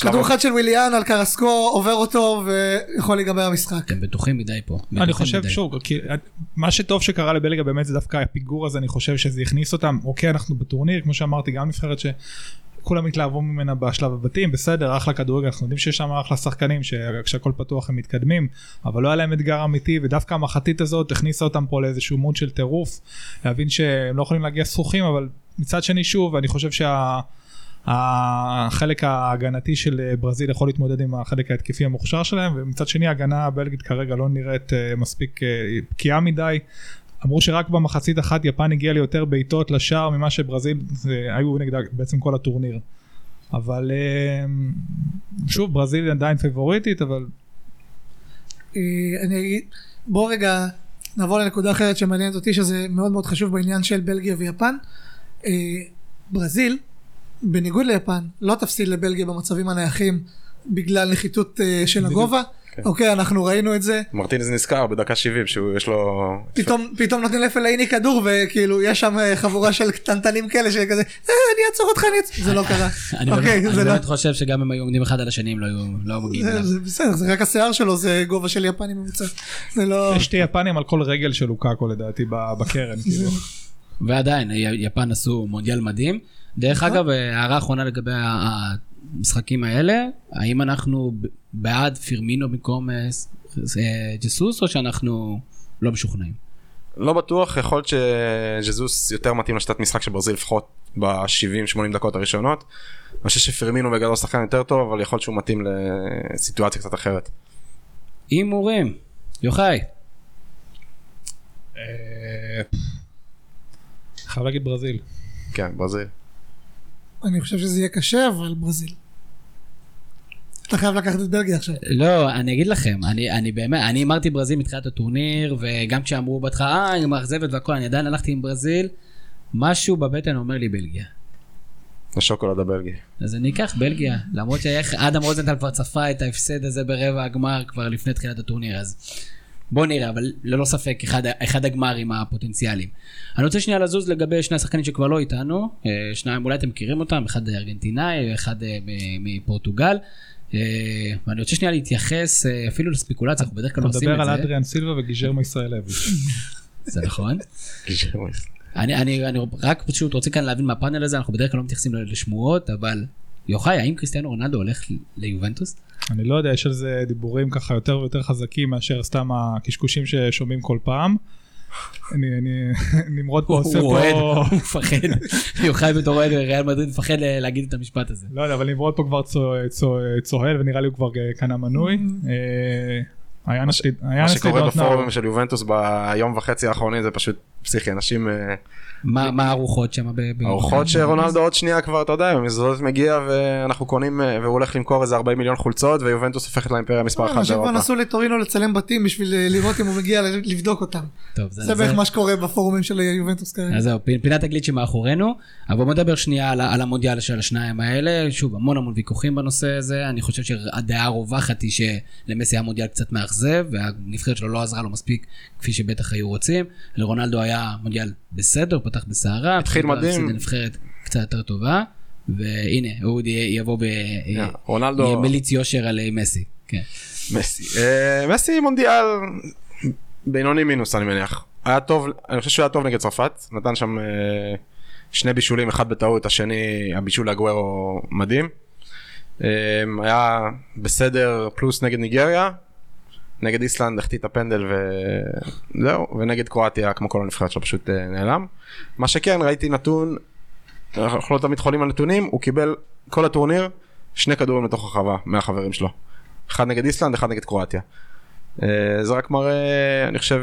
כדור אחד של וויליאן על קרסקו עובר אותו ויכול להיגמר המשחק. אתם בטוחים מדי פה. אני חושב. שוב, מה שטוב שקרה לבלגיה באמת זה דווקא הפיגור הזה, אני חושב שזה הכניס אותם, אוקיי אנחנו בטורניר, כמו שאמרתי, גם נבחרת שכולם התלהבו ממנה בשלב הבתים, בסדר, אחלה כדורגל, אנחנו יודעים שיש שם אחלה שחקנים, שכשהכל פתוח הם מתקדמים, אבל לא היה להם אתגר אמיתי, ודווקא המחצית הזאת הכניסה אותם פה לאיזשהו מוד של טירוף, להבין שהם לא יכולים להגיע זכוכים, אבל מצד שני שוב, אני חושב שה... החלק ההגנתי של ברזיל יכול להתמודד עם החלק ההתקפי המוכשר שלהם ומצד שני ההגנה הבלגית כרגע לא נראית אה, מספיק אה, בקיאה מדי. אמרו שרק במחצית אחת יפן הגיעה ליותר בעיטות לשער ממה שברזיל היו נגדה בעצם כל הטורניר. אבל אה, שוב ברזיל עדיין פייבוריטית אבל אה, אני אגיד, בוא רגע נעבור לנקודה אחרת שמעניינת אותי שזה מאוד מאוד חשוב בעניין של בלגיה ויפן. אה, ברזיל, בניגוד ליפן, לא תפסיד לבלגיה במצבים הנייחים בגלל נחיתות אה, של הגובה. כן. אוקיי, אנחנו ראינו את זה. מרטינז נזכר בדקה 70 שהוא יש לו פתאום פתאום נותנים לפלאיני כדור וכאילו יש שם אה, חבורה של קטנטנים כאלה שכזה "אה, אני אעצור אותך אני אעצור זה לא קרה. (laughs) אני אוקיי, באמת- זה אני לא. באמת חושב שגם אם היו עומדים אחד על השני הם לא היו לא מגיעים זה- אליו. זה בסדר זה רק השיער שלו זה גובה של יפני ממוצע. זה לא. יש שתי יפנים על כל רגל של לוקאקו לדעתי ב- בקרן. כאילו. ועדיין, יפן עשו מונדיאל מדהים. דרך נכון. אגב, אה, הערה אחרונה לגבי המשחקים האלה, האם אנחנו בעד פירמינו במקום אה, אה, ג'סוס, או שאנחנו לא משוכנעים? לא בטוח, יכול להיות שז'זוס יותר מתאים לשיטת משחק של ברזיל לפחות ב-70-80 דקות הראשונות. אני חושב שפרמינו בגדול שחקן יותר טוב, אבל יכול להיות שהוא מתאים לסיטואציה קצת אחרת. הימורים. יוחאי. חייב להגיד ברזיל. כן, ברזיל. אני חושב שזה יהיה קשה, אבל ברזיל. אתה חייב לקחת את בלגיה עכשיו. לא, אני אגיד לכם, אני, אני באמת, אני אמרתי ברזיל מתחילת הטורניר, וגם כשאמרו בהתחלה, אה, היא מאכזבת והכל, אני עדיין הלכתי עם ברזיל, משהו בבטן אומר לי בלגיה. השוקולד הבלגי. אז אני אקח בלגיה, למרות שאדם רוזנטל כבר צפה את ההפסד הזה ברבע הגמר כבר לפני תחילת הטורניר, אז בוא נראה, אבל ללא ספק אחד, אחד הגמרים הפוטנציאליים. אני רוצה שנייה לזוז לגבי שני השחקנים שכבר לא איתנו, אה, שניים אולי אתם מכירים אותם, אחד ארגנטינאי, אחד אה, מ- מפורטוגל. אה, ואני רוצה שנייה להתייחס אה, אפילו לספקולציה, אנחנו בדרך כלל אתה לא עושים מדבר את על זה, אדריאן סילבה וגיז'רמו ישראלביץ'. (laughs) זה נכון. (laughs) אני, אני, אני רק פשוט רוצה כאן להבין מהפאנל הזה, אנחנו בדרך כלל לא מתייחסים לשמועות, אבל יוחאי, האם קריסטיאנו רונלדו הולך ליובנטוס? אני לא יודע, יש על זה דיבורים ככה יותר ויותר חזקים מאשר סתם הקשקושים ששומעים כל פעם. אני, אני, (laughs) נמרוד פה עושה הוא אוהד, פה, הוא מפחד. יוחאי בתור אוהד ריאל מדריד מפחד להגיד את המשפט הזה. לא יודע, אבל נמרוד פה כבר צו- צו- צוהל ונראה לי הוא כבר אה, קנה מנוי. אה, נשליט, היה מה שקורה לא בפורומים של יובנטוס ביום וחצי האחרונים זה פשוט פסיכי, אנשים, אה, מה מה הארוחות שם? ב- ב- ארוחות שרונלדו עוד שנייה כבר, אתה יודע, מזוזות מגיע ואנחנו קונים, אה, והוא הולך למכור איזה 40 מיליון חולצות ויובנטוס הופכת לאימפריה מספר אחת אנשים כבר באירופה. נסעו לטורינו לצלם בתים בשביל אה, לראות אם הוא מגיע ל- לבדוק אותם. טוב, זה- בערך מה שקורה בפורומים של יובנטוס כרגע. אז זהו, פינת הגליץ' שמאחורינו, אבל בוא נדבר שנייה על, על המונדיאל של השניים האלה, שוב, המון המון ויכוחים בנושא הזה, אני חושב שהדעה הרווחת היא שלמסי היה מונדיאל קצת מאכזב, והנבחרת שלו לא עזרה לו מספיק, כפי שבטח היו רוצים, לרונלדו היה מונדיאל בסדר, פתח בסערה, התחיל מדהים. לנבחרת קצת יותר טובה, והנה, הוא יבוא ב... רונלדו- מליץ יושר על אה, מסי, כן. מסי. אה, מסי מונדיאל בינוני מינוס אני מניח. היה טוב, אני חושב שהוא היה טוב נגד צרפת, נתן שם אה, שני בישולים, אחד בטעות, השני, הבישול לאגוורו מדהים. היה בסדר פלוס נגד ניגריה, נגד איסלנד החטיא את הפנדל וזהו, ונגד קרואטיה כמו כל הנבחרת שלו פשוט אה, נעלם. מה שכן ראיתי נתון, אנחנו לא תמיד חולים על נתונים, הוא קיבל כל הטורניר שני כדורים לתוך הרחבה מהחברים שלו. אחד נגד איסלנד, אחד נגד קרואטיה. אה, זה רק מראה, אני חושב,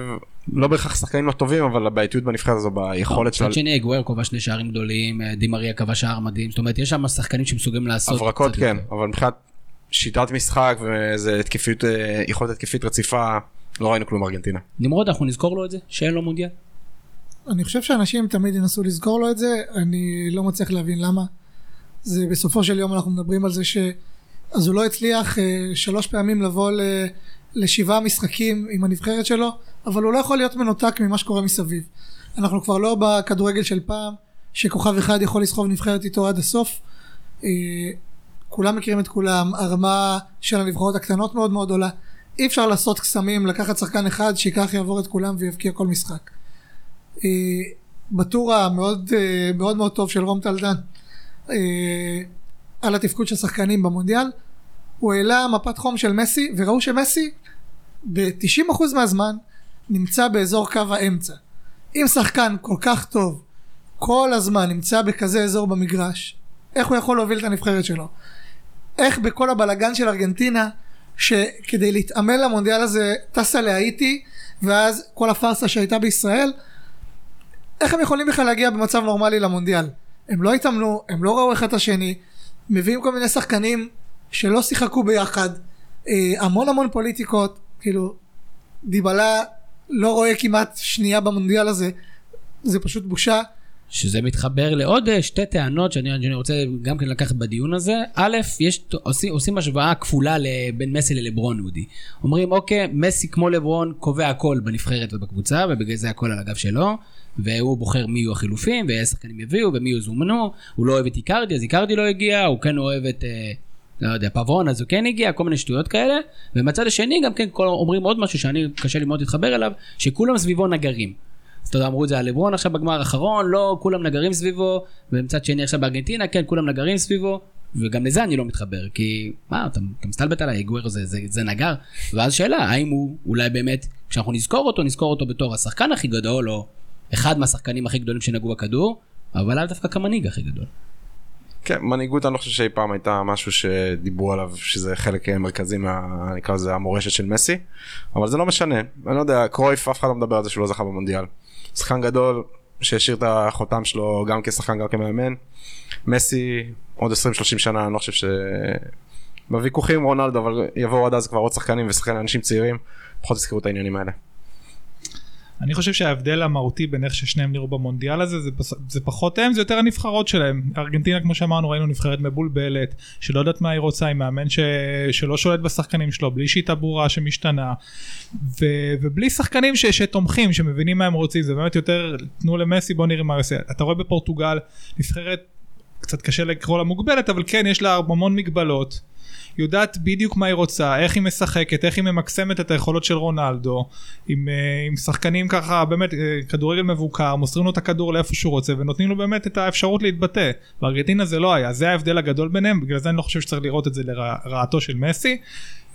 לא בהכרח שחקנים לא טובים, אבל הבעייתיות בנבחרת הזו, ביכולת שלה, מצד שני, אגואר כובש שני שערים גדולים, אה, דימריה כבש שער מדהים, זאת אומרת, יש שם שחקנים שמסוגלים לעשות... הברקות כן. אבל מבחינת שיטת משחק ואיזה התקפיות, אה, יכולת התקפית רציפה, לא ראינו כלום ארגנטינה. נמרוד, אנחנו נזכור לו את זה, שאין לו מונדיאל? אני חושב שאנשים תמיד ינסו לזכור לו את זה, אני לא מצליח להבין למה. זה בסופו של יום אנחנו מדברים על זה ש... אז הוא לא הצליח אה, שלוש פעמים לבוא ל... לשבעה משחקים עם הנבחרת שלו, אבל הוא לא יכול להיות מנותק ממה שקורה מסביב. אנחנו כבר לא בכדורגל של פעם, שכוכב אחד יכול לסחוב נבחרת איתו עד הסוף. אה, כולם מכירים את כולם, הרמה של הנבחרות הקטנות מאוד מאוד עולה. אי אפשר לעשות קסמים, לקחת שחקן אחד שייקח יעבור את כולם ויבקיע כל משחק. אה, בטור המאוד אה, מאוד מאוד טוב של רום טלדן אה, על התפקוד של שחקנים במונדיאל הוא העלה מפת חום של מסי וראו שמסי ב-90% מהזמן נמצא באזור קו האמצע אם שחקן כל כך טוב כל הזמן נמצא בכזה אזור במגרש איך הוא יכול להוביל את הנבחרת שלו איך בכל הבלגן של ארגנטינה שכדי להתאמן למונדיאל הזה טסה להאיטי ואז כל הפארסה שהייתה בישראל איך הם יכולים בכלל להגיע במצב נורמלי למונדיאל? הם לא התאמנו, הם לא ראו אחד את השני, מביאים כל מיני שחקנים שלא שיחקו ביחד, אה, המון המון פוליטיקות, כאילו, דיבלה לא רואה כמעט שנייה במונדיאל הזה, זה פשוט בושה. שזה מתחבר לעוד אה, שתי טענות שאני, שאני רוצה גם כן לקחת בדיון הזה. א', יש, עושים, עושים השוואה כפולה בין מסי ללברון אודי. אומרים אוקיי, מסי כמו לברון קובע הכל בנבחרת ובקבוצה ובגלל זה הכל על הגב שלו. והוא בוחר מי יהיו החילופים ואיזה שחקנים יביאו ומי יזומנו. הוא לא אוהב את איקרדי אז איקרדי לא הגיע, הוא כן אוהב את... אה, לא יודע, פברון אז הוא כן הגיע, כל מיני שטויות כאלה, ומצד השני גם כן כל, אומרים עוד משהו שאני קשה לי מאוד להתחבר אליו, שכולם סביבו נגרים. אתה יודע, אמרו את זה על לברון עכשיו בגמר האחרון, לא כולם נגרים סביבו, ומצד שני עכשיו בארגנטינה, כן, כולם נגרים סביבו, וגם לזה אני לא מתחבר, כי מה, אתה, אתה מסתלבט עליי, היגוארו זה, זה, זה נגר, ואז שאלה, האם הוא אולי באמת, כשאנחנו נזכור אותו, נזכור אותו בתור השחקן הכי גדול, או אחד מהשחקנים הכי גדולים שנגעו בכדור, אבל לאו דווקא כמנהיג הכי גדול. כן, מנהיגות אני לא חושב שאי פעם הייתה משהו שדיברו עליו שזה חלק אה, מרכזי מה... נקרא לזה המורשת של מסי, אבל זה לא משנה, אני לא יודע, קרויף אף אחד לא מדבר על זה שהוא לא זכה במונדיאל. שחקן גדול שהשאיר את החותם שלו גם כשחקן גם כמאמן. מסי עוד 20-30 שנה אני לא חושב ש... בוויכוחים עם רונלדו אבל יבואו עד אז כבר עוד שחקנים ושחקנים אנשים צעירים פחות יזכרו את העניינים האלה. אני חושב שההבדל המהותי בין איך ששניהם נראו במונדיאל הזה זה, זה פחות הם זה יותר הנבחרות שלהם. ארגנטינה כמו שאמרנו ראינו נבחרת מבולבלת שלא יודעת מה היא רוצה עם מאמן ש... שלא שולט בשחקנים שלו בלי שיטה ברורה שמשתנה ו... ובלי שחקנים ש... שתומכים שמבינים מה הם רוצים. זה באמת יותר תנו למסי בוא נראה מה הוא עושה. אתה רואה בפורטוגל נבחרת קצת קשה לקרוא לה מוגבלת אבל כן יש לה המון מגבלות יודעת בדיוק מה היא רוצה, איך היא משחקת, איך היא ממקסמת את היכולות של רונלדו, עם, אה, עם שחקנים ככה, באמת, אה, כדורגל מבוקר, מוסרים לו את הכדור לאיפה שהוא רוצה, ונותנים לו באמת את האפשרות להתבטא. בארגנטינה זה לא היה, זה ההבדל הגדול ביניהם, בגלל זה אני לא חושב שצריך לראות את זה לרעתו של מסי,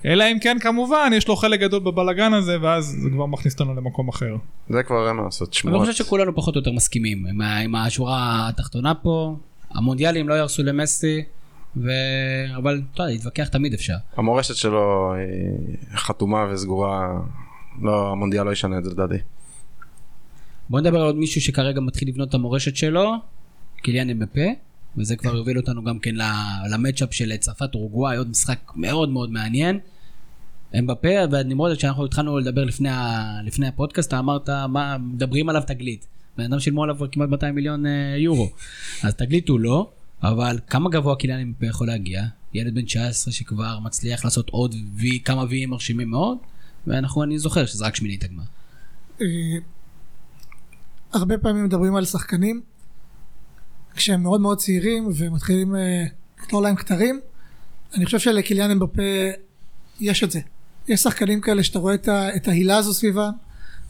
אלא אם כן כמובן יש לו חלק גדול בבלגן הזה, ואז זה כבר מכניס אותנו למקום אחר. זה כבר אין מה לעשות אני שמועות. חושב שכולנו פחות או יותר מסכימים עם, עם השורה התחתונה פה, המונדיאלים לא יהרסו למסי, ו... אבל אתה יודע, להתווכח תמיד אפשר. המורשת שלו היא חתומה וסגורה, לא המונדיאל לא ישנה את זה לדעתי. בוא נדבר על עוד מישהו שכרגע מתחיל לבנות את המורשת שלו, קיליאן אמבפה, וזה כבר יוביל אותנו גם כן למצ'אפ של צרפת אורוגוואי, עוד משחק מאוד מאוד מעניין. אמבפה ונמרוד, כשאנחנו התחלנו לדבר לפני, ה... לפני הפודקאסט, אתה אמרת, מה, מדברים עליו תגלית. בן אדם שילמו עליו כבר כמעט 200 מיליון אה, יורו. אז תגלית הוא לא, אבל כמה גבוה קיליאן אמבפה יכול להגיע? ילד בן 19 שכבר מצליח לעשות עוד וי, כמה ויים מרשימים מאוד, ואנחנו, אני זוכר שזה רק שמינית הגמר. אה, הרבה פעמים מדברים על שחקנים כשהם מאוד מאוד צעירים ומתחילים אה, לקטור להם כתרים אני חושב שלקיליאן אמבפה יש את זה יש שחקנים כאלה שאתה רואה את, ה, את ההילה הזו סביבם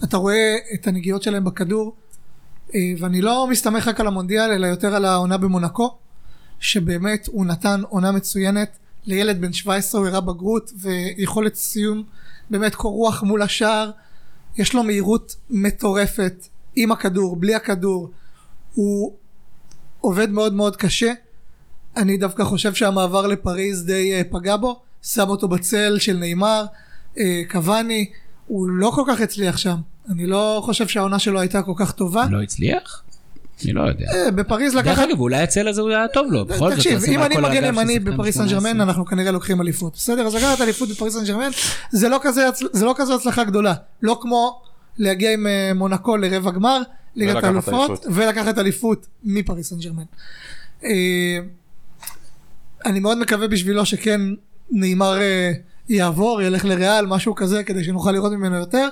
אתה רואה את הנגיעות שלהם בכדור אה, ואני לא מסתמך רק על המונדיאל אלא יותר על העונה במונקו שבאמת הוא נתן עונה מצוינת לילד בן 17 הוא הראה בגרות ויכולת סיום באמת קור רוח מול השער. יש לו מהירות מטורפת עם הכדור, בלי הכדור. הוא עובד מאוד מאוד קשה. אני דווקא חושב שהמעבר לפריז די אה, פגע בו. שם אותו בצל של נאמר אה, קוואני. הוא לא כל כך הצליח שם. אני לא חושב שהעונה שלו הייתה כל כך טובה. לא הצליח? אני לא יודע. אה, בפריז דרך לקחת אגב, אולי הצל הזה הוא היה טוב לו, בכל זאת, תקשיב, אם אני מגן ימני בפריס סן 18. ג'רמן אנחנו כנראה לוקחים אליפות בסדר אז לקחת אליפות בפריס סן ג'רמן זה לא כזה לא כזו הצלחה גדולה לא כמו להגיע עם אה, מונקו לרבע גמר ליגת האלופות אליפות. ולקחת אליפות מפריס סן ג'רמן אה, אני מאוד מקווה בשבילו שכן נאמר יעבור ילך לריאל משהו כזה כדי שנוכל לראות ממנו יותר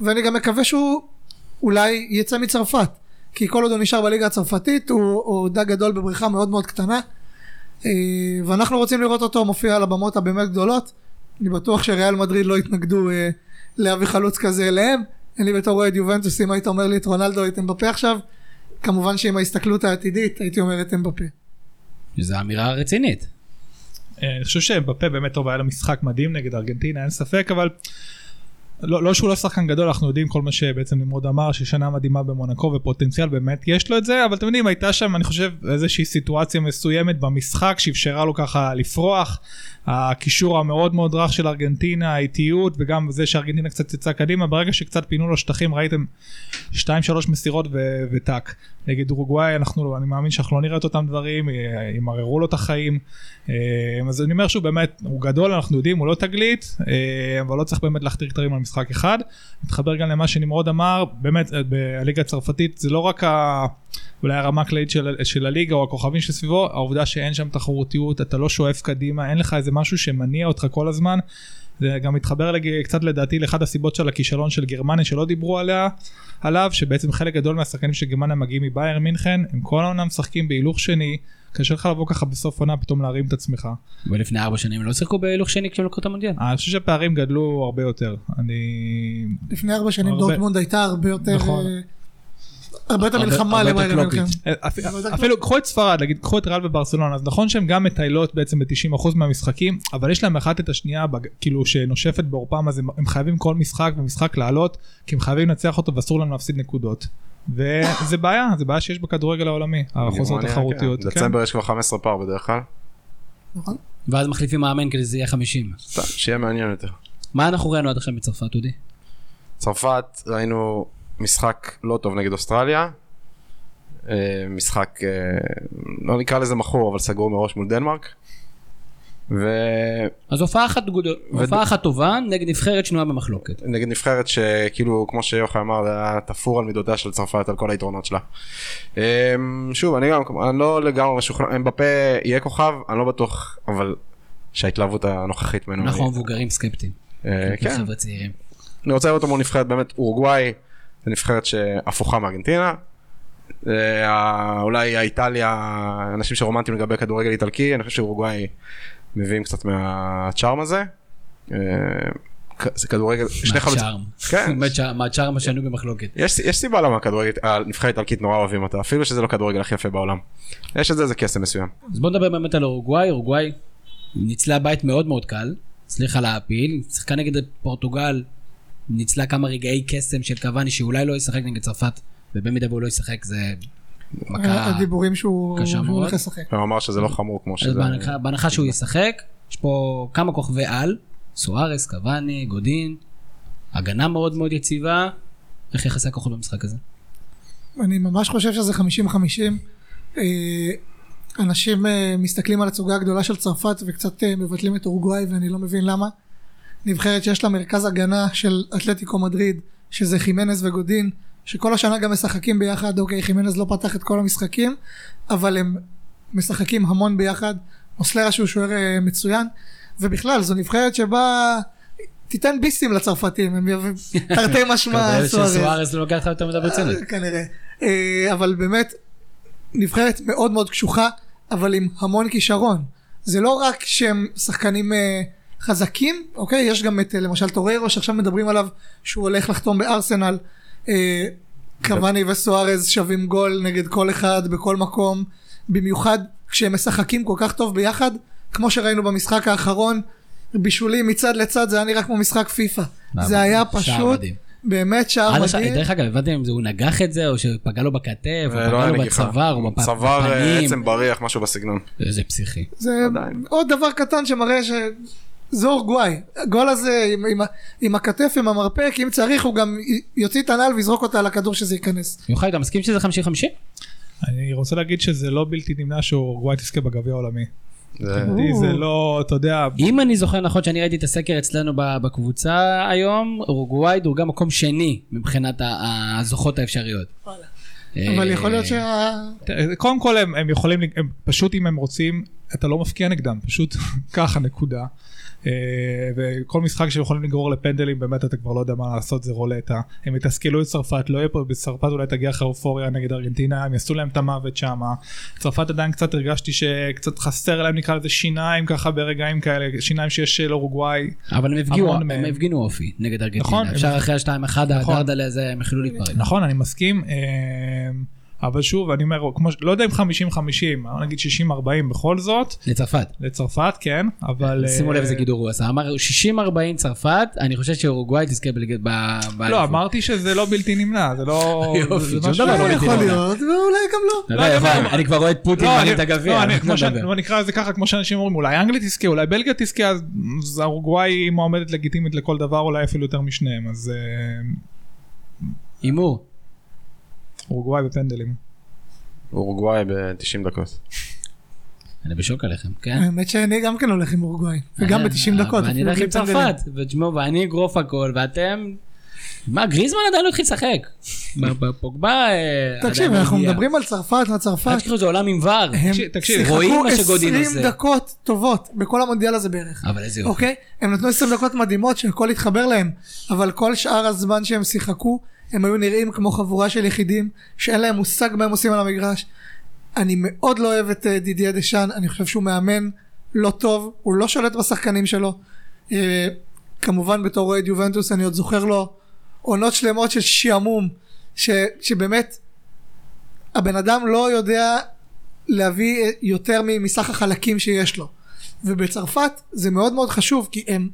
ואני גם מקווה שהוא אולי יצא מצרפת כי כל עוד הוא נשאר בליגה הצרפתית הוא, הוא דג גדול בבריכה מאוד מאוד קטנה. אה, ואנחנו רוצים לראות אותו מופיע על הבמות הבאמת גדולות. אני בטוח שריאל מדריד לא יתנגדו אה, להביא חלוץ כזה אליהם. אני בתור אוהד יובנטוס אם היית אומר לי את רונלדו את אמבפה עכשיו כמובן שעם ההסתכלות העתידית הייתי אומר את אמבפה. זו אמירה רצינית. אה, אני חושב שבפה באמת טוב היה לו משחק מדהים נגד ארגנטינה אין ספק אבל לא, לא שהוא לא שחקן גדול אנחנו יודעים כל מה שבעצם נמרוד אמר ששנה מדהימה במונקו ופוטנציאל באמת יש לו את זה אבל אתם יודעים הייתה שם אני חושב איזושהי סיטואציה מסוימת במשחק שאפשרה לו ככה לפרוח. הקישור המאוד מאוד רך של ארגנטינה האיטיות וגם זה שארגנטינה קצת יצאה קדימה. ברגע שקצת פינו לו שטחים ראיתם 2-3 מסירות וטאק נגד אורוגוואי אנחנו אני מאמין שאנחנו לא נראה את אותם דברים אה, ימררו לו את החיים אה, אז אני אומר שהוא באמת הוא גדול אנחנו יודעים הוא לא תגלית אה, אבל לא צריך באמת להכתיר כתרים על משחק אחד. מתחבר גם למה שנמרוד אמר באמת בליגה הצרפתית זה לא רק ה... אולי הרמה הכללית של, של הליגה או הכוכבים שסביבו העובדה שאין שם תחרותיות אתה לא שואף קדימה אין לך איזה משהו שמניע אותך כל הזמן. זה גם מתחבר לג... קצת לדעתי לאחד הסיבות של הכישלון של גרמניה שלא דיברו עליה עליו שבעצם חלק גדול מהשחקנים של גרמניה מגיעים מבאייר מינכן הם כל העונה משחקים בהילוך שני קשה לך לבוא ככה בסוף עונה פתאום להרים את עצמך. ולפני ארבע שנים לא שיחקו בהילוך שני כשהם לקחו את המונדיאל. אני חושב שהפערים גדלו הרבה יותר אני לפני ארבע שנים הרבה- דורטמונד הייתה הרבה יותר נכון. אה, הרבה יותר מלחמה. מינכן. אפ- לא יודע אפילו קחו את ספרד, נגיד קחו את ריאל וברסלונה, אז נכון שהן גם מטיילות בעצם ב-90% מהמשחקים, אבל יש להם אחת את השנייה, כאילו שנושפת בעורפם, אז הם, חייבים כל משחק ומשחק לעלות, כי הם חייבים לנצח אותו ואסור להם להפסיד נקודות. וזה בעיה, זה בעיה שיש בכדורגל העולמי, החוסר התחרותיות. כן. כן. דצמבר יש כבר 15 פער בדרך כלל. נכון. ואז מחליפים מאמן כדי שזה יהיה 50. סתם, שיהיה מעניין יותר. מה אנחנו ראינו עד עכשיו מצרפת, אודי? צרפת ראינו משחק לא טוב נגד אוסטרליה. אה, משחק, אה, לא נקרא לזה מכור, אבל סגרו מראש מול דנמרק. ונגד אז הופעה אחת, גדול- הופעה אחת טובה נגד נבחרת שנויה במחלוקת. נבחרת שכאילו, כמו שיוחאי אמר, היה תפור על מידותיה של צרפת, על כל היתרונות שלה. אה, שוב, אני גם, אני לא לגמרי משוכנע, אמבפה יהיה כוכב, אני לא בטוח, אבל שההתלהבות הנוכחית ממנו. אנחנו המבוגרים סקפטיים. כן, חבר'ה צעירים. אני רוצה לראות אותו מול נבחרת באמת אורוגוואי, זו נבחרת שהפוכה מארגנטינה. אה, אולי האיטליה, אנשים שרומנטיים לגבי כדורגל איטלקי, אני חושב שאורוגוואי מביאים קצת מהצ'ארם הזה. אה, זה כדורגל, שני חלוצים. מהצ'ארם. כן. (laughs) השנוי במחלוקת. יש, יש סיבה למה הנבחרת האיטלקית נורא אוהבים אותה, אפילו שזה לא כדורגל הכי יפה בעולם. יש לזה איזה קסם מסוים. אז בוא נדבר באמת על אורוגוואי, אורוגוואי ניצלה בית מאוד מאוד קל, הצליחה להעפיל, שיחקה נגד פורטוגל, ניצלה כמה רגעי קסם של קוואני שאולי לא ישחק נגד צרפת, ובמידה והוא לא ישחק זה מכה... הדיבורים שהוא קשה שהוא מאוד. הולך לשחק. הוא אמר שזה לא חמור כמו אז שזה. בהנחה, בהנחה שהוא ישחק, יש פה כמה כוכבי על, סוארס, קוואני, גודין, הגנה מאוד מאוד יציבה, איך יחסי הכוחות במשחק הזה? אני ממש חושב שזה 50-50. אה, אנשים אה, מסתכלים על הצוגה הגדולה של צרפת וקצת אה, מבטלים את אורוגוואי ואני לא מבין למה. נבחרת שיש לה מרכז הגנה של אתלטיקו מדריד, שזה חימנז וגודין, שכל השנה גם משחקים ביחד, אוקיי, חימנז לא פתח את כל המשחקים, אבל הם משחקים המון ביחד. מוסלרה שהוא שוער אה, מצוין, ובכלל זו נבחרת שבה תיתן ביסים לצרפתים, הם יביאו (laughs) תרתי משמע סוארז. שסוארס לא לוקח לך יותר מדי ברצינות. כנראה. אה, אבל באמת, נבחרת מאוד מאוד קשוחה, אבל עם המון כישרון. זה לא רק שהם שחקנים אה, חזקים, אוקיי? יש גם את אה, למשל טוריירו שעכשיו מדברים עליו שהוא הולך לחתום בארסנל. אה, קוואני וסוארז שווים גול נגד כל אחד בכל מקום, במיוחד כשהם משחקים כל כך טוב ביחד, כמו שראינו במשחק האחרון, בישולים מצד לצד זה היה נראה כמו משחק פיפא. זה היה פשוט. באמת שער מדהים. דרך אגב, הבנתם אם זה הוא נגח את זה, או שפגע לו בכתף, או ולא פגע לו נגיחה. בצוואר, או צוואר אה, בפנים. עצם בריח, משהו בסגנון. איזה פסיכי. זה עדיין. עוד דבר קטן שמראה זה אורוגוואי. הגול הזה עם, עם, עם הכתף, עם המרפק, אם צריך הוא גם יוציא את הנעל ויזרוק אותה על הכדור שזה ייכנס. יוחאי, אתה מסכים שזה 50-50? אני רוצה להגיד שזה לא בלתי נמנע שאורוגוואי תזכה בגביע העולמי. זה- לא, אתה יודע, אם אני זוכר נכון שאני ראיתי את הסקר אצלנו בקבוצה היום, אורוגוואי דורגה מקום שני מבחינת הזוכות האפשריות. אבל אה, יכול להיות שה... תראה, קודם כל הם, הם יכולים, הם פשוט אם הם רוצים, אתה לא מפקיע נגדם, פשוט (laughs) ככה נקודה. אה, וכל משחק שיכולים לגרור לפנדלים באמת אתה כבר לא יודע מה לעשות זה רולטה הם יתסכלו את צרפת לא יהיה פה בצרפת אולי תגיע אחרי אופוריה נגד ארגנטינה הם יעשו להם את המוות שמה צרפת עדיין קצת הרגשתי שקצת חסר להם נקרא לזה שיניים ככה ברגעים כאלה שיניים שיש של אורוגוואי אבל הם הפגיעו, הם מהם. הפגינו אופי נגד ארגנטינה. נכון, אפשר הם- אחרי ה-2-1 נכון. הדרדלה הזה הם יכלו להתפרק. נכון אני מסכים אה, אבל שוב אני אומר כמו לא יודע אם 50 50 אבל נגיד 60 40 בכל זאת לצרפת. לצרפת כן אבל שימו לב אה, איזה גידור הוא עשה. אמר 60-40 צרפת, אני חושב שאורוגוואי תזכה בליגת ב... לא. אמרתי שזה לא בלתי נמנע זה לא (laughs) יופי, זה שום דבר לא יכול בלתי נמנע. להיות, ואולי גם לא. לא, אני כבר רואה את פוטין לא, מעלים אני- את הגביע. לא, אני-. בוא נקרא לזה ככה כמו שאנשים אומרים אולי אנגליה תזכה אולי בלגיה תזכה אז אורוגוואי היא מועמדת לגיטימית לכל דבר אולי אפילו יותר משניהם אז אה, הימור. אורוגוואי בפנדלים. אורוגוואי ב-90 דקות. אני בשוק עליכם, כן? האמת שאני גם כן הולך עם אורוגוואי. וגם אה, ב-90 דקות. ואני אפילו אלך עם. צרפת, ותשמעו, ואני אגרוף הכל, ואתם... מה, גריזמן עדיין לא התחיל לשחק. (laughs) פוגבה... אה, תקשיב, לא אנחנו. מדברים על צרפת, על צרפת. אל תשכחו, זה עולם עם ור. הם תקשיב, רואים שיחקו מה שגודין 20 עושה. דקות טובות בכל המונדיאל הזה בערך. אבל איזה יופי. אוקיי? הם נתנו 20 דקות מדהימות שהכל התחבר להם, אבל כל שאר הזמן שהם שיחקו, הם היו נראים כמו חבורה של יחידים, שאין להם מושג מה הם עושים על המגרש. אני מאוד לא אוהב את אה, דידיה דשאן, אני חושב שהוא מאמן לא טוב, הוא לא שולט בשחקנים שלו. אה, כמובן בתור אוהד יובנטוס אני עוד זוכר לו עונות שלמות של שעמום, ש, שבאמת הבן אדם לא יודע להביא יותר מ- מסך החלקים שיש לו. ובצרפת זה מאוד מאוד חשוב כי הם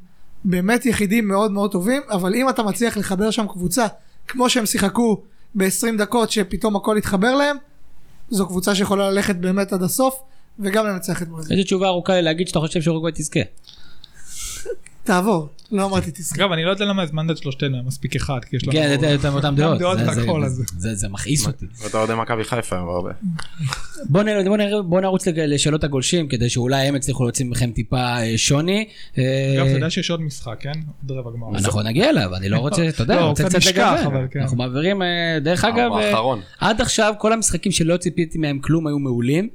באמת יחידים מאוד מאוד טובים אבל אם אתה מצליח לחבר שם קבוצה כמו שהם שיחקו ב-20 דקות שפתאום הכל התחבר להם זו קבוצה שיכולה ללכת באמת עד הסוף וגם לנצח את ברזיל. איזה תשובה ארוכה להגיד שאתה חושב שאורוגוואי תזכה. תעבור, לא אמרתי תזכה. אגב, אני לא יודע למה הזמנת את שלושתנו, היה מספיק אחד, כי יש לנו... כן, זה- זה אותם דעות. דעות והכל, זה- אז- זה- מכעיס אותי. ואתה אוהדי מכבי חיפה הם הרבה. בוא נרוץ לשאלות הגולשים כדי שאולי הם יצליחו להוציא מכם טיפה אה, שוני. אה, אגב, אתה יודע שיש עוד משחק, כן? עוד רבע גמר. אנחנו נגיע אליו, אני לא רוצה, אתה יודע, לא, אני רוצה קצת לגוון. אבל כן. אנחנו מעבירים, אה, דרך אגב. עד עכשיו כל המשחקים שלא ציפיתי מהם כלום היו מעולים.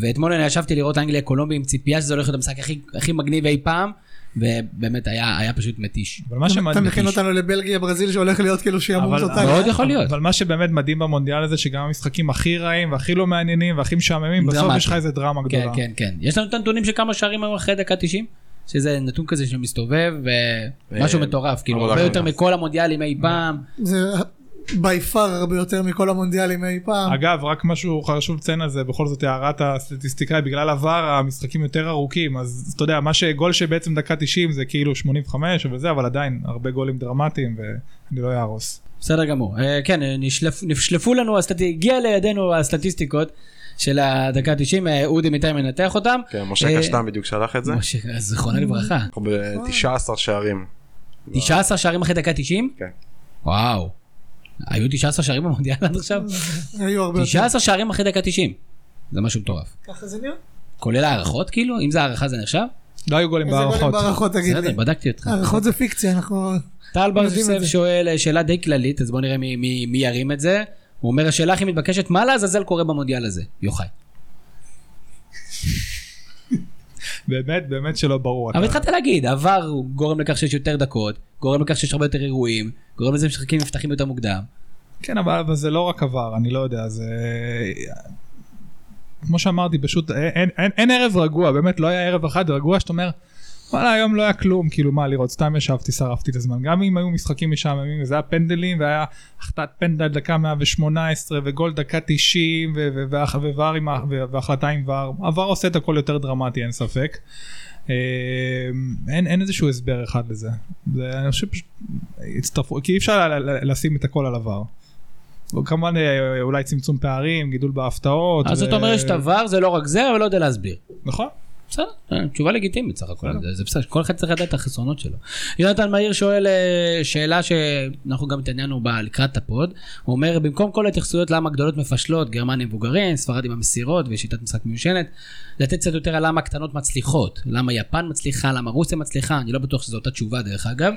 ואתמול אני ישבתי לראות אנגליה קולומבי עם ציפייה שזה הולך להיות המשחק הכי- הכי מגניב אי פעם. ובאמת היה היה פשוט מתיש. אבל מה אתה שמדהים... מכין אותנו לבלגיה ברזיל שהולך להיות כאילו שימות אבל- אותנו. מאוד יכול להיות. אבל מה שבאמת מדהים במונדיאל הזה שגם המשחקים הכי רעים והכי לא מעניינים והכי משעממים בסוף. יש לך איזה דרמה כן, גדולה. כן, כן. יש לנו את הנתונים של כמה שערים היו אחרי דקה 90? שזה נתון כזה שמסתובב, ומשהו אה, מטורף, כאילו הרבה יותר. מכל המונדיאלים אי פעם. בי פאר הרבה יותר מכל המונדיאלים אי פעם. אגב רק משהו חשוב לציין על זה בכל זאת הערת הסטטיסטיקאי בגלל עבר המשחקים יותר ארוכים אז אתה יודע מה שגול שבעצם דקה 90 זה כאילו 85 וזה אבל עדיין הרבה גולים דרמטיים ואני לא אהרוס. בסדר גמור. אה, כן, אה, נשלף- נשלפו לנו, הסטט- הגיע לידינו הסטטיסטיקות של הדקה ה-90, אודי בינתיים מנתח אותם. כן, משה אה, קשטן בדיוק שלח את זה. משה, אז זיכרונה לברכה. אנחנו ב-19 שערים. 19 שערים אחרי דקה 90? כן. וואו. היו 19 שערים במונדיאל עד עכשיו? (laughs) היו הרבה יותר. 19 שערים אחרי דקה 90. זה משהו מטורף. ככה זה נראה? כולל הערכות כאילו? אם זה הערכה זה נחשב? לא היו גולים איזה גולים בהערכות. בהערכות תגיד בסדר, לי. בדקתי אותך. הערכות זה פיקציה, אנחנו... טל בר יוסף. שואל אה, שאלה די כללית, אז בוא נראה מי- מי מי ירים את זה. הוא אומר השאלה הכי מתבקשת, מה לעזאזל קורה במונדיאל הזה? יוחאי. באמת באמת שלא ברור. אבל התחלת להגיד, עבר גורם לכך שיש יותר דקות, גורם לכך שיש הרבה יותר אירועים, גורם לזה שמשחקים נפתחים יותר מוקדם. כן אבל, אבל זה לא רק עבר אני לא יודע זה כמו שאמרתי פשוט אין, אין, אין ערב רגוע באמת לא היה ערב אחד רגוע שאתה אומר וואלה היום לא היה כלום כאילו מה לראות סתם ישבתי שרפתי את הזמן גם אם היו משחקים משעממים וזה היה פנדלים והיה החלטת פנדל דקה 118 וגול דקה 90 ו- ו- והח- וואר עם ה- ו- והחלטה עם וואר עבר עושה את הכל יותר דרמטי אין ספק. אה, אין, אין איזשהו הסבר אחד לזה. זה, אני חושב פשוט הצטרפו כי אי אפשר לשים את הכל על עבר. כמובן אה, אולי צמצום פערים גידול בהפתעות. אז ו- זאת אומרת שאתה עבר, זה לא רק זה, אבל לא יודע להסביר. נכון. בסדר, אה, תשובה לגיטימית סך הכל, זה- בסדר, כל אחד צריך לדעת את החסרונות שלו. יונתן מאיר שואל אה, שאלה שאנחנו גם התעניינו בה לקראת הפוד, הוא אומר במקום כל ההתייחסויות למה גדולות מפשלות, גרמניה מבוגרים, ספרד עם המסירות ושיטת משחק מיושנת, לתת קצת יותר על למה הקטנות מצליחות, למה יפן מצליחה, למה רוסיה מצליחה, אני לא בטוח שזו אותה תשובה דרך אגב.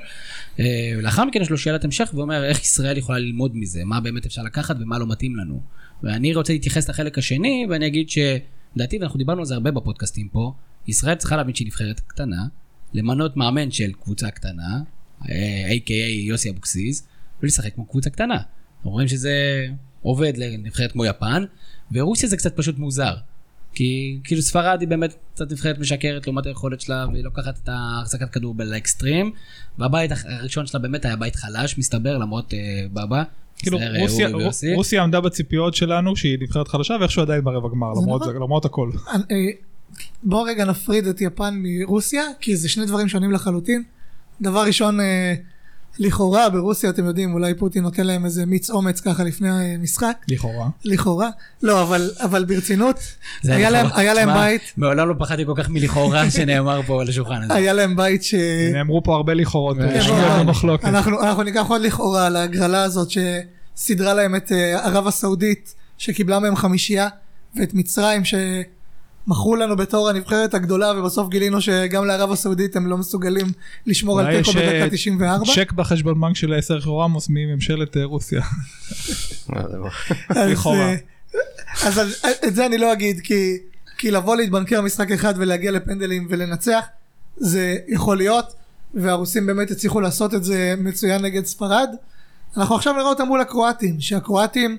אה, לאחר מכן יש לו שאלת המשך ואומר איך ישראל יכולה ללמוד מזה, מה באמת אפשר לקחת ומה לא מתאים לנו. ואני רוצה להתייחס לחלק השני ואני אגיד ש... לדעתי, ואנחנו דיברנו על זה הרבה בפודקאסטים פה, ישראל צריכה להבין שהיא נבחרת קטנה, למנות מאמן של קבוצה קטנה, אה, a.k.a יוסי אבוקסיס, ולשחק כמו קבוצה קטנה. אנחנו רואים שזה עובד לנבחרת כמו יפן, ורוסיה זה קצת פשוט מוזר. כי כאילו ספרד היא באמת קצת נבחרת משקרת לעומת היכולת שלה, והיא לוקחת את ההחזקת כדור לאקסטרים, והבית הראשון שלה באמת היה בית חלש, מסתבר, למרות אה, בבא. כאילו רוסיה, ויוסי. רוסיה עמדה בציפיות שלנו שהיא נבחרת חדשה ואיכשהו עדיין ברבע גמר למרות, נכון. זה, למרות הכל. אה, בוא רגע נפריד את יפן מרוסיה, כי זה שני דברים שונים לחלוטין. דבר ראשון, אה, לכאורה ברוסיה, אתם יודעים, אולי פוטין נותן להם איזה מיץ אומץ ככה לפני המשחק, לכאורה. לכאורה. לא, אבל, אבל ברצינות, זה היה להם, לכאורה. היה להם בית, מעולם לא פחדתי כל כך מלכאורה (laughs) שנאמר פה על השולחן הזה. היה להם בית ש... נאמרו פה הרבה לכאורות. כן. אנחנו, אנחנו ניקח עוד לכאורה על ההגרלה הזאת שסידרה להם את אה, ערב הסעודית שקיבלה מהם חמישייה ואת מצרים שמכרו לנו בתור הנבחרת הגדולה ובסוף גילינו שגם לערב הסעודית הם לא מסוגלים לשמור על תיקו יש, אה, בדקה 94. צ'ק בחשבון בנק של סרחיו רמוס מממשלת אה, רוסיה. (laughs) אה, לא- אז, לכאורה. אה, אז את זה אני לא אגיד כי, כי לבוא להתבנקר משחק אחד ולהגיע לפנדלים ולנצח זה יכול להיות והרוסים באמת הצליחו לעשות את זה מצוין נגד ספרד. אנחנו עכשיו נראה אותם מול הקרואטים שהקרואטים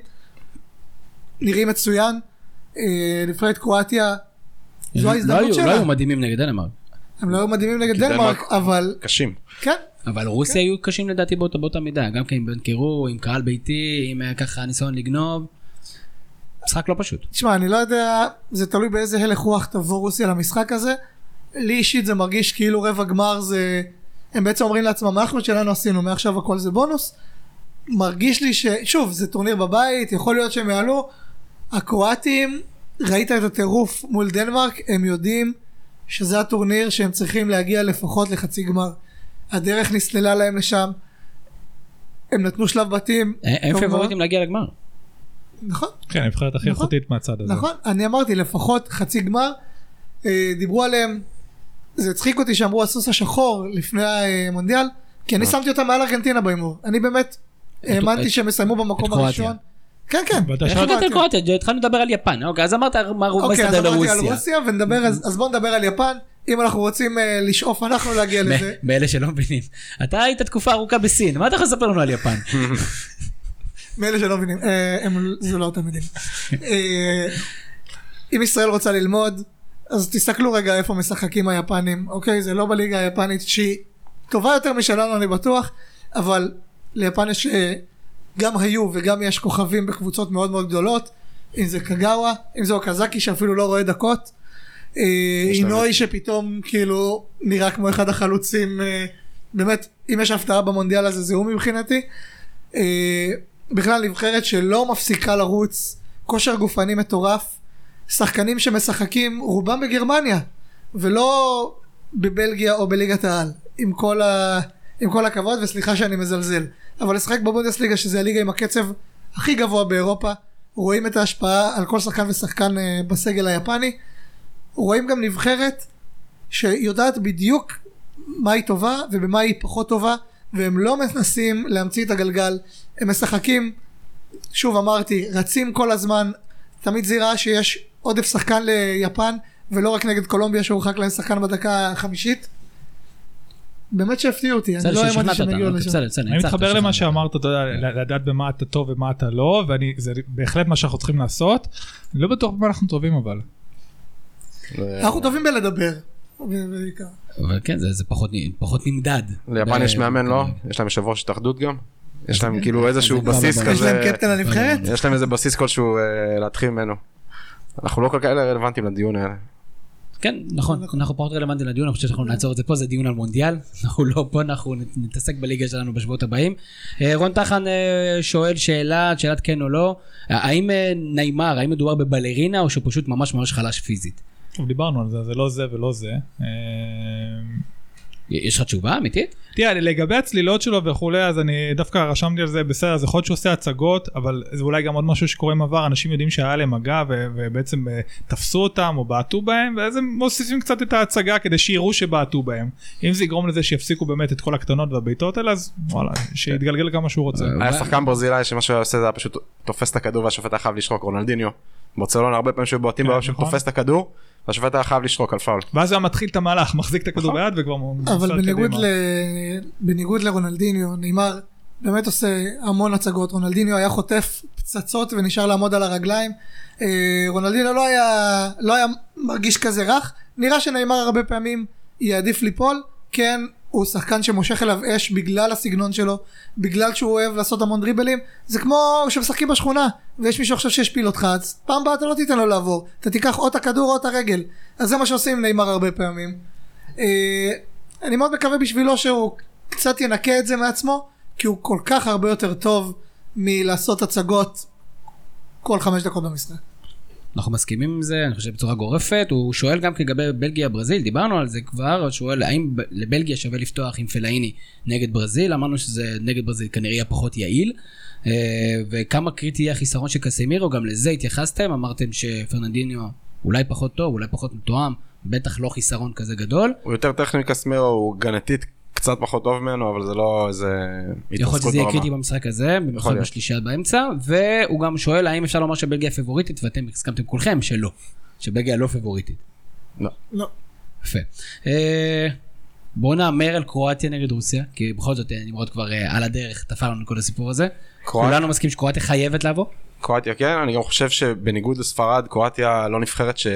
נראים מצוין. אה, נבחרת קרואטיה זו לא ההזדמנות לא שלה. היו מדהימים נגד דנמרק. הם לא היו מדהימים נגד דנמרק אבל קשים. כן אבל רוסיה היו קשים לדעתי באותה מידה, גם כן בנקרו, עם קהל ביתי, עם אה, ככה ניסיון לגנוב. משחק לא פשוט. תשמע, אני לא יודע, זה תלוי באיזה הלך רוח תבוא רוסיה למשחק הזה. לי אישית זה מרגיש כאילו רבע גמר זה... הם בעצם אומרים לעצמם, אנחנו שלנו עשינו, מעכשיו הכל זה בונוס. מרגיש לי ש... שוב, זה טורניר בבית, יכול להיות שהם יעלו. הקרואטים, ראית את הטירוף מול דנמרק, הם יודעים שזה הטורניר שהם צריכים להגיע לפחות לחצי גמר. הדרך נסללה להם לשם. הם נתנו שלב בתים. הם כמובן. פבוריטים להגיע לגמר. נכון. כן, הנבחרת הכי נכון. איכותית מהצד הזה. נכון, אני אמרתי לפחות חצי גמר, אה, דיברו עליהם, זה הצחיק אותי שאמרו הסוס השחור לפני המונדיאל, כי אני שמתי אותם מעל ארגנטינה בהימור, אני באמת האמנתי שהם יסיימו במקום. הראשון. כן כן, ואתה איך שאלת- הגעת לקרואטיה? התחלנו לדבר על יפן, אוקיי, אז אמרת מה הוא אוקיי אז מסתדר אמרתי על לרוסיה. רוסיה ונדבר, אז אז בואו נדבר על יפן, אם אנחנו רוצים אה, לשאוף אנחנו להגיע לזה. מאלה שלא מבינים. אתה היית תקופה ארוכה בסין, מה אתה יכול לספר לנו על יפן? (laughs) מאלה שלא מבינים, אה, הם- זה לא אותם מדינים. אה, אם ישראל רוצה ללמוד, אז תסתכלו רגע איפה משחקים היפנים, אוקיי? זה לא בליגה היפנית שהיא טובה יותר משלנו אני בטוח, אבל ליפן יש גם היו וגם יש כוכבים בקבוצות מאוד מאוד גדולות, אם זה קגאווה, אם זה אוקזקי שאפילו לא רואה דקות, אה, אינוי שפתאום כאילו נראה כמו אחד החלוצים, אה, באמת, אם יש הפתעה במונדיאל הזה זה הוא מבחינתי. אה, בכלל נבחרת שלא מפסיקה לרוץ, כושר גופני מטורף, שחקנים שמשחקים רובם בגרמניה, ולא בבלגיה או בליגת העל, עם כל, ה... עם כל הכבוד וסליחה שאני מזלזל, אבל לשחק בבונדסליגה שזה הליגה עם הקצב הכי גבוה באירופה, רואים את ההשפעה על כל שחקן ושחקן אה, בסגל היפני, רואים גם נבחרת שיודעת בדיוק מה היא טובה ובמה היא פחות טובה והם לא מנסים להמציא את הגלגל. הם משחקים שוב אמרתי רצים כל הזמן. תמיד זה יראה שיש עודף שחקן ליפן ולא רק נגד קולומביה שהורחק להם שחקן בדקה החמישית באמת שהפתיעו אותי אני לא האמנתי שהם יגיעו אוקיי, לשם בסדר, בסדר, אני מתחבר למה. שאמרת, אתה יודע, לדעת במה אתה טוב ומה אתה לא, וזה בהחלט מה שאנחנו צריכים לעשות. אני לא בטוח במה אנחנו טובים אבל. אנחנו טובים בלדבר. אבל כן, זה זה פחות נמדד. ליפן יש מאמן לא? יש להם יושב ראש התאחדות גם? יש להם כאילו איזשהו זה כבר בסיס בבית. יש להם כזה, קפטן הנבחרת? יש להם איזה בסיס כלשהו אה, להתחיל ממנו. אנחנו לא כל כאלה רלוונטיים לדיון האלה. כן, נכון, אנחנו פחות רלוונטיים לדיון, אני חושב שאנחנו נעצור את זה פה, זה דיון על מונדיאל, (laughs) אנחנו לא פה, אנחנו נתעסק בליגה שלנו בשבועות הבאים. אה, רון טחן אה, שואל שאלה, שאלת כן או לא, האם אה, נעימר, האם מדובר בבלרינה או שהוא פשוט ממש ממש חלש פיזית? טוב, דיברנו על זה, זה לא זה ולא זה. אה, יש לך תשובה אמיתית? תראה, לגבי הצלילות שלו וכולי, אז אני דווקא רשמתי על זה בסדר, אז יכול להיות שהוא עושה הצגות, אבל זה אולי גם עוד משהו שקורה עם עבר, אנשים יודעים שהיה להם מגע ו- ובעצם אה, תפסו אותם או בעטו בהם, ואז הם מוסיפים קצת את ההצגה כדי שיראו שבעטו בהם. אם זה יגרום לזה שיפסיקו באמת את כל הקטנות והבעיטות האלה, אז וואלה, שיתגלגל כמה שהוא רוצה. היה שחקן ברזילאי שמה שהוא עושה זה היה פשוט תופס את הכדור והשופט היה חייב לשרוק, רונלדיניו. ברצלונה הרבה פעמים שהיו בועטים כן, בעולם שהוא נכון. תופס את הכדור, והשופט היה חייב לשרוק על פאול. ואז הוא היה מתחיל את המהלך, מחזיק את הכדור ביד וכבר אבל מוסר בניגוד, קדימה. ל... בניגוד לרונלדיניו, נאמר באמת עושה המון הצגות, רונלדיניו היה חוטף פצצות ונשאר לעמוד על הרגליים, אה, רונלדיניו לא היה, לא היה מרגיש כזה רך, נראה שנאמר הרבה פעמים יעדיף ליפול, כן הוא שחקן שמושך אליו אש בגלל הסגנון שלו, בגלל שהוא אוהב לעשות המון דריבלים, זה כמו שמשחקים בשכונה ויש מישהו עכשיו שישפיל אותך, אז פעם הבאה אתה לא תיתן לו לעבור, אתה תיקח או את הכדור או את הרגל, אז זה מה שעושים עם נאמר הרבה פעמים. אה, אני מאוד מקווה בשבילו שהוא קצת ינקה את זה מעצמו, כי הוא כל כך הרבה יותר טוב מלעשות הצגות כל חמש דקות במשחק. אנחנו מסכימים עם זה, אני חושב בצורה גורפת, הוא שואל גם לגבי בלגיה ברזיל, דיברנו על זה כבר, הוא שואל האם לבלגיה שווה לפתוח עם פלאיני נגד ברזיל, אמרנו שזה נגד ברזיל כנראה יהיה פחות יעיל, אה, וכמה קריטי יהיה החיסרון של קסמירו, גם לזה התייחסתם, אמרתם שפרננדיניו אולי פחות טוב, אולי פחות מתואם, בטח לא חיסרון כזה גדול, הוא יותר טכני מקסמירו, הוא גנתית קצת פחות טוב ממנו, אבל זה לא איזה יכול להיות שזה יהיה ברמה. קריטי במשחק הזה, במיוחד. בשלישייה באמצע, והוא גם שואל האם אפשר לומר שבלגיה פיבוריטית, ואתם הסכמתם כולכם שלא, שבלגיה לא פיבוריטית. לא. לא. יפה. אה, בואו נאמר על קרואטיה נגד רוסיה, כי בכל זאת אה, נמרוד כבר אה, על הדרך תפר לנו כל הסיפור הזה. קרואט- כולנו מסכים שקרואטיה חייבת לבוא? קרואטיה כן, אני גם חושב שבניגוד לספרד, קרואטיה לא נבחרת ש...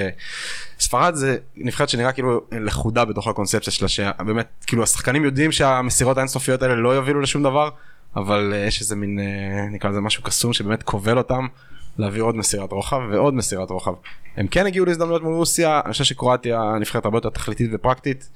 ספרד זה נבחרת שנראה כאילו לכודה בתוך הקונספציה שלה, שבאמת, כאילו השחקנים יודעים שהמסירות האינסופיות האלה לא יובילו לשום דבר, אבל אה, יש איזה מין, אה, נקרא לזה משהו קסום שבאמת כובל אותם, להביא עוד מסירת רוחב ועוד מסירת רוחב. הם כן הגיעו להזדמנויות מול רוסיה, אני חושב שקרואטיה נבחרת הרבה יותר תכליתית ופרקטית,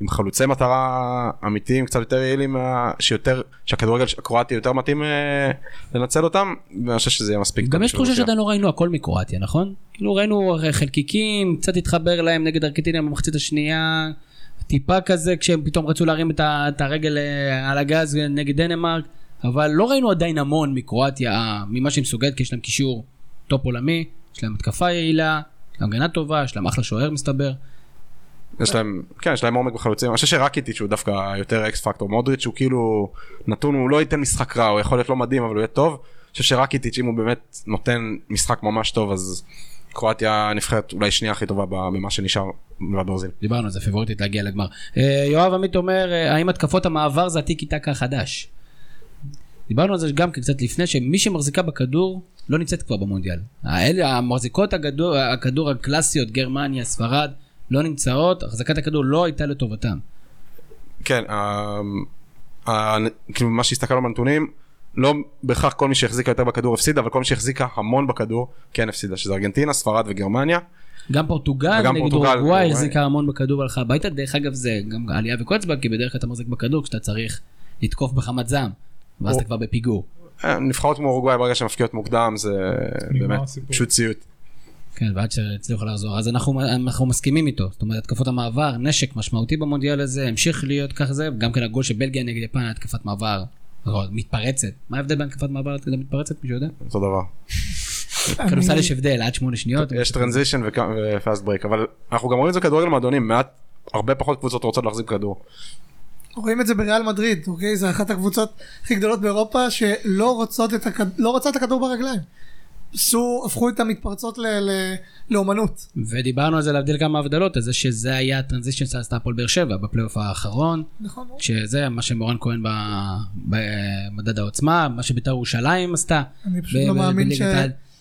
עם חלוצי מטרה אמיתיים קצת יותר יעילים, מה- שיותר, שהכדורגל הקרואטי יותר מתאים אה, לנצל אותם, ואני חושב שזה יהיה מספיק. גם יש תחושה. שעדיין לא ראינו הכל מקרואטיה, נכון? כאילו ראינו חלקיקים, קצת התחבר להם נגד ארגנטינה במחצית השנייה, טיפה כזה כשהם פתאום רצו להרים את הרגל אה, על הגז נגד דנמרק, אבל לא ראינו עדיין המון מקרואטיה, אה, ממה שהיא מסוגלת, כי יש להם קישור טופ עולמי, יש להם התקפה יעילה, יש להם הגנה טובה, יש להם אחלה שוער מסתבר. יש להם, כן, יש להם עומק בחלוצים, אני חושב שרקיטיץ' הוא דווקא יותר X factor, מודריץ' הוא כאילו נתון, הוא לא ייתן משחק רע, הוא יכול להיות לא מדהים אבל הוא יהיה טוב. אני חושב שרקיטיץ' אם הוא באמת נותן משחק ממש טוב אז קרואטיה נבחרת אולי שנייה הכי טובה במה שנשאר בברזיל. דיברנו על זה, פיבוריטית להגיע לגמר. אה, יואב עמית אומר, אה, האם התקפות המעבר זה הטיקי טקה החדש? דיברנו על זה גם קצת לפני, שמי שמחזיקה בכדור לא נמצאת כבר במונדיאל. האלה, המחזיקות הכדור הקלאסיות, גרמניה, ספרד, לא נמצאות, החזקת הכדור לא הייתה לטובתם. כן, ה- ה- כאילו מה שהסתכלנו בנתונים, לא בהכרח כל מי שהחזיקה יותר בכדור הפסידה, אבל כל מי שהחזיקה המון בכדור כן הפסידה, שזה ארגנטינה, ספרד וגרמניה. גם פורטוגל וגם נגד פורטוגל, אורוגוואי. החזיקה המון בכדור והלכה הביתה, דרך אגב זה גם עלייה וקוצבה, כי בדרך כלל אתה מחזיק בכדור כשאתה צריך לתקוף בחמת זעם, ואז אתה כבר בפיגור. אה, נבחרות כמו אורוגוואי ברגע שהן מפקיעות מוקדם זה באמת. פשוט ציוט. כן, ועד שהצליחו לחזור. אז אנחנו, אנחנו מסכימים איתו. זאת אומרת, התקפות המעבר, נשק משמעותי במונדיאל הזה, המשיך להיות כך זה, גם כן הגול של בלגיה נגד יפן, התקפת מעבר לא, מתפרצת. מה ההבדל בין התקפת מעבר למתפרצת, מישהו יודע? אותו דבר. כדורסל יש הבדל, עד שמונה שניות. יש transition ו fast break אבל אנחנו גם רואים את זה בכדורגל מועדונים מעט הרבה פחות קבוצות רוצות להחזיק כדור. רואים את זה בריאל מדריד, אוקיי? זה אחת הקבוצות הכי גדולות באירופה שלא רוצות את, הכד... לא רוצה את הכדור ברגליים. עשו, הפכו את המתפרצות ל... ל... לאומנות. ודיברנו על זה להבדיל כמה הבדלות, על זה שזה היה ה transition שעשתה הפועל באר שבע בפלייאוף האחרון, נכון? שזה מה שמורן כהן במדד העוצמה, מה שבית"ר ירושלים עשתה. אני פשוט ב- לא ב- מאמין.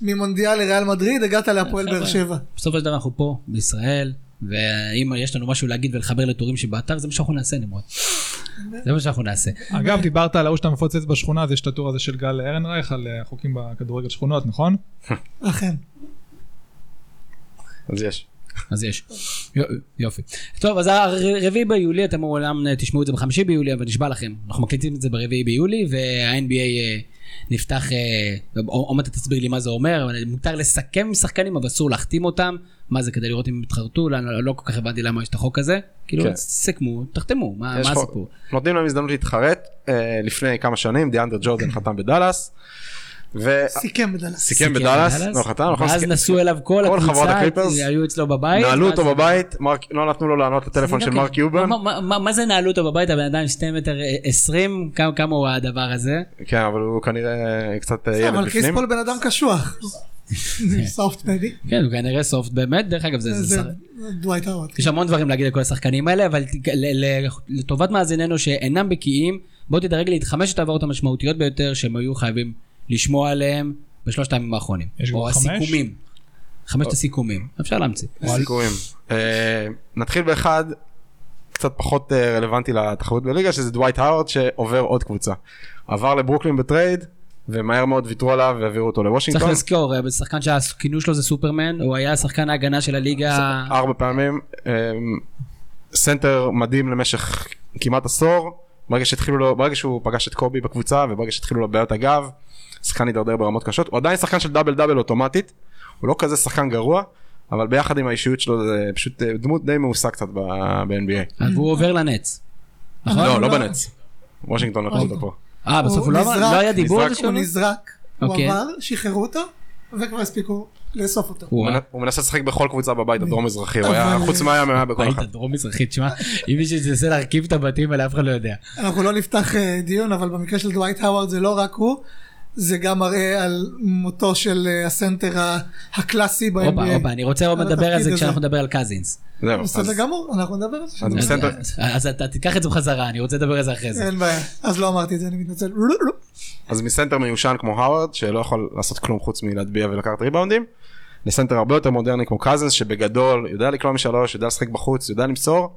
שממונדיאל לריאל מדריד הגעת להפועל באר שבע. בסופו של דבר אנחנו פה, בישראל, ואם יש לנו משהו להגיד ולחבר לטורים שבאתר, זה מה שאנחנו נעשה נמרוד. זה מה שאנחנו נעשה. אגב, דיברת על ההוא שאתה מפוצץ בשכונה, אז יש את הטור הזה של גל ארנרייך על אה, חוקים בכדורגל שכונות, נכון? אכן. אז יש. אז יש. יו- יופי. טוב, אז הרביעי ביולי, אתם מעולם תשמעו את זה בחמישי ביולי, אבל נשבע לכם, אנחנו מקליטים את זה ברביעי ביולי, וה-NBA אה, נפתח, אה, עוד מעט תסביר לי מה זה אומר, אבל מותר לסכם עם שחקנים, אבל אסור להחתים אותם. מה זה, כדי לראות אם הם יתחרטו? לא, לא, לא כל כך הבנתי למה יש את החוק הזה. כאילו, כן. סכמו, תחתמו, מה מה הסיפור? נותנים להם הזדמנות להתחרט אה, לפני כמה שנים דיאנדר ג'ורדן (laughs) חתם בדאלאס. וסיכם סיכם בדלס. בדאלאס, לא חתם, נכון? ואז סיכם- נסעו אליו כל הקבוצה, הקליפרס, היו אצלו בבית. נעלו אותו בבית, מרק- לא נתנו לו לענות לטלפון של. מארק קיובן. מה- מה- מה- מה זה נעלו אותו בבית הבן אדם 2 מטר 20 כמה כמה הוא הדבר הזה כן אבל הוא כנראה קצת אה, ילד אבל קריס בפנים. פול בן אדם קשוח. (laughs) soft baby. כן הוא כנראה soft באמת דרך אגב זה, זה, זה זה דווייט האווארד. יש המון דברים להגיד לכל השחקנים האלה אבל ת- ל- ל- לטובת מאזיננו שאינם בקיאים בוא תדרג לי את חמשת העברות המשמעותיות ביותר שהם היו חייבים לשמוע עליהם בשלושת הימים האחרונים יש או חמש? הסיכומים חמשת הסיכומים אפשר להמציא סיכויים. אה, נתחיל באחד קצת פחות אה, רלוונטי לתחרות בליגה שזה דווייט האוורד שעובר עוד קבוצה. עבר לברוקלין בטרייד ומהר מאוד ויתרו עליו והעבירו אותו צריך לוושינגטון. לזכור אה, שחקן שהכינוי שלו זה סופרמן הוא היה שחקן ההגנה של הליגה ארבע פעמים. אה, סנטר מדהים למשך כמעט עשור. ברגע שהתחילו לו, ברגע שהוא פגש את קובי בקבוצה וברגע שהתחילו לו בעיות הגב, שחקן הידרדר ברמות קשות. הוא עדיין שחקן של דאבל דאבל אוטומטית. הוא לא כזה שחקן גרוע. אבל ביחד עם האישיות שלו זה פשוט אה, דמות די מאוסה קצת ב-NBA. והוא עובר לנץ. נכון? לא, לא לא. בנץ. וושינגטון לקחו אותו פה. אה בסוף הוא לא נזרק, לא היה דיבור על זה הוא נזרק, הוא אוקיי. עבר, שחררו אותו, וכבר הספיקו לאסוף אותו. הוא הוא מנ- הוא מנסה לשחק בכל קבוצה בבית הדרום מזרחי, הוא היה חוץ ממיאמי הוא היה בכל הבית. דרום מזרחית, שמע, אם מישהו ינסה להרכיב את הבתים האלה אף אחד לא יודע. אנחנו לא נפתח אה, דיון, אבל במקרה של דווייט האווארד זה לא רק הוא, זה גם מראה על מותו של אה, הסנטר הקלאסי הופה, ב-NBA. הופה, אני רוצה עוד על לדבר על זה. כשאנחנו נדבר על קזינס. זהו, בסדר גמור, אנחנו נדבר על זה. אז אתה תיקח את זה בחזרה, אני רוצה לדבר על זה אחרי זה. אין בעיה, אז לא אמרתי את זה, אני מתנצל. אז מסנטר מיושן כמו האוורד שלא יכול לעשות כלום חוץ מלהטביע ולקחת ריבאונדים. לסנטר הרבה יותר מודרני כמו קזנס שבגדול יודע לקלוע משלוש, יודע לשחק בחוץ, יודע למסור.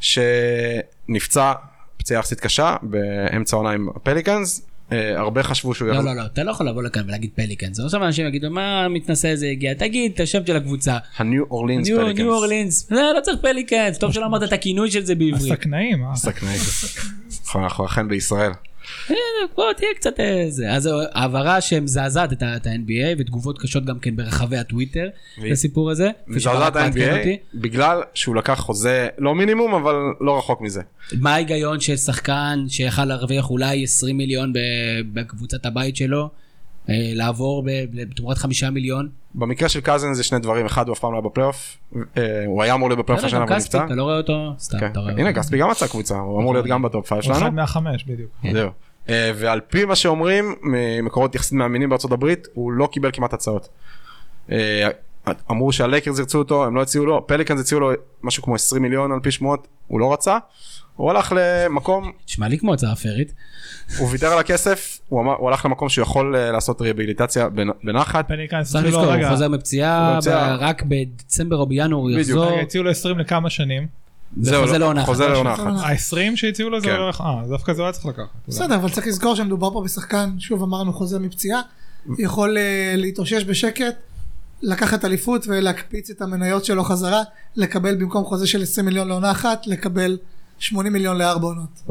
שנפצע פציעה יחסית קשה באמצע העונה עם הפליקאנס. אה, הרבה חשבו שהוא לא, יחזור. לא, לא, אתה לא יכול לבוא לכאן ולהגיד פליקנס. עכשיו אנשים יגידו, מה המתנשא הזה הגיע? תגיד את השם של הקבוצה. הניו אורלינס ניו פליקנס. ניו אורלינס. לא, לא צריך פליקנס. טוב שלא אמרת את הכינוי של זה בעברית. הסכנאים? סכנאי. נכון, אנחנו אכן בישראל. אה, בוא תהיה קצת איזה. אז זו העברה שמזעזעת את ה-NBA ותגובות קשות גם כן ברחבי הטוויטר לסיפור הזה. מזעזעת ה-NBA. בגלל שהוא לקח חוזה לא מינימום אבל לא רחוק מזה. מה ההיגיון של שחקן שיכל להרוויח אולי 20 מיליון בקבוצת הבית שלו, אה, לעבור ב- בתמורת 5 מיליון? במקרה של קזנס זה שני דברים אחד הוא אף פעם לא היה בפלייאוף אה, הוא היה אמור להיות בפלייאוף בסדר, השנה גם אבל נפצע. אתה לא רואה אותו? סתם, כן. אתה רואה הנה. כספי גם מצא קבוצה הוא אמור להיות גם ב top five הוא אחד שלנו. מהחמש בדיוק. זהו. אה, ועל פי מה שאומרים ממקורות יחסית אמינים בארצות הברית הוא לא קיבל כמעט הצעות. אמרו שהלייקרס ירצו אותו הם לא הציעו לו פליקנס הציעו לו משהו כמו 20 מיליון על פי שמועות הוא לא רצה. הוא הלך למקום נשמע לי כמו הצעה פיירית. הוא ויתר על הכסף הוא, אמר, הוא הלך למקום שהוא יכול אה, לעשות ריהביליטציה בנ- בנחת. פליקנס צריך לזכור, הוא חוזר מפציעה, מפציעה. רק בדצמבר או בינואר הוא בדיוק. יחזור, רגע, הציעו לו 20 לכמה שנים. זהו, וחוזה לא- לעונה חוזה אחת. לעונה חוזה אחת. לעונה. ה-20 שהציעו לו זה כן. הולך, אה, דווקא זה הוא היה צריך לקחת. בסדר, אבל צריך לזכור שמדובר פה בשחקן, שוב אמרנו חוזר מפציעה, יכול אה, להתאושש בשקט, לקחת אליפות ולהקפיץ את המניות שלו חזרה, לקבל במקום חוזה של 20 מיליון לעונה אחת, לקבל 80 מיליון לארבע עונות.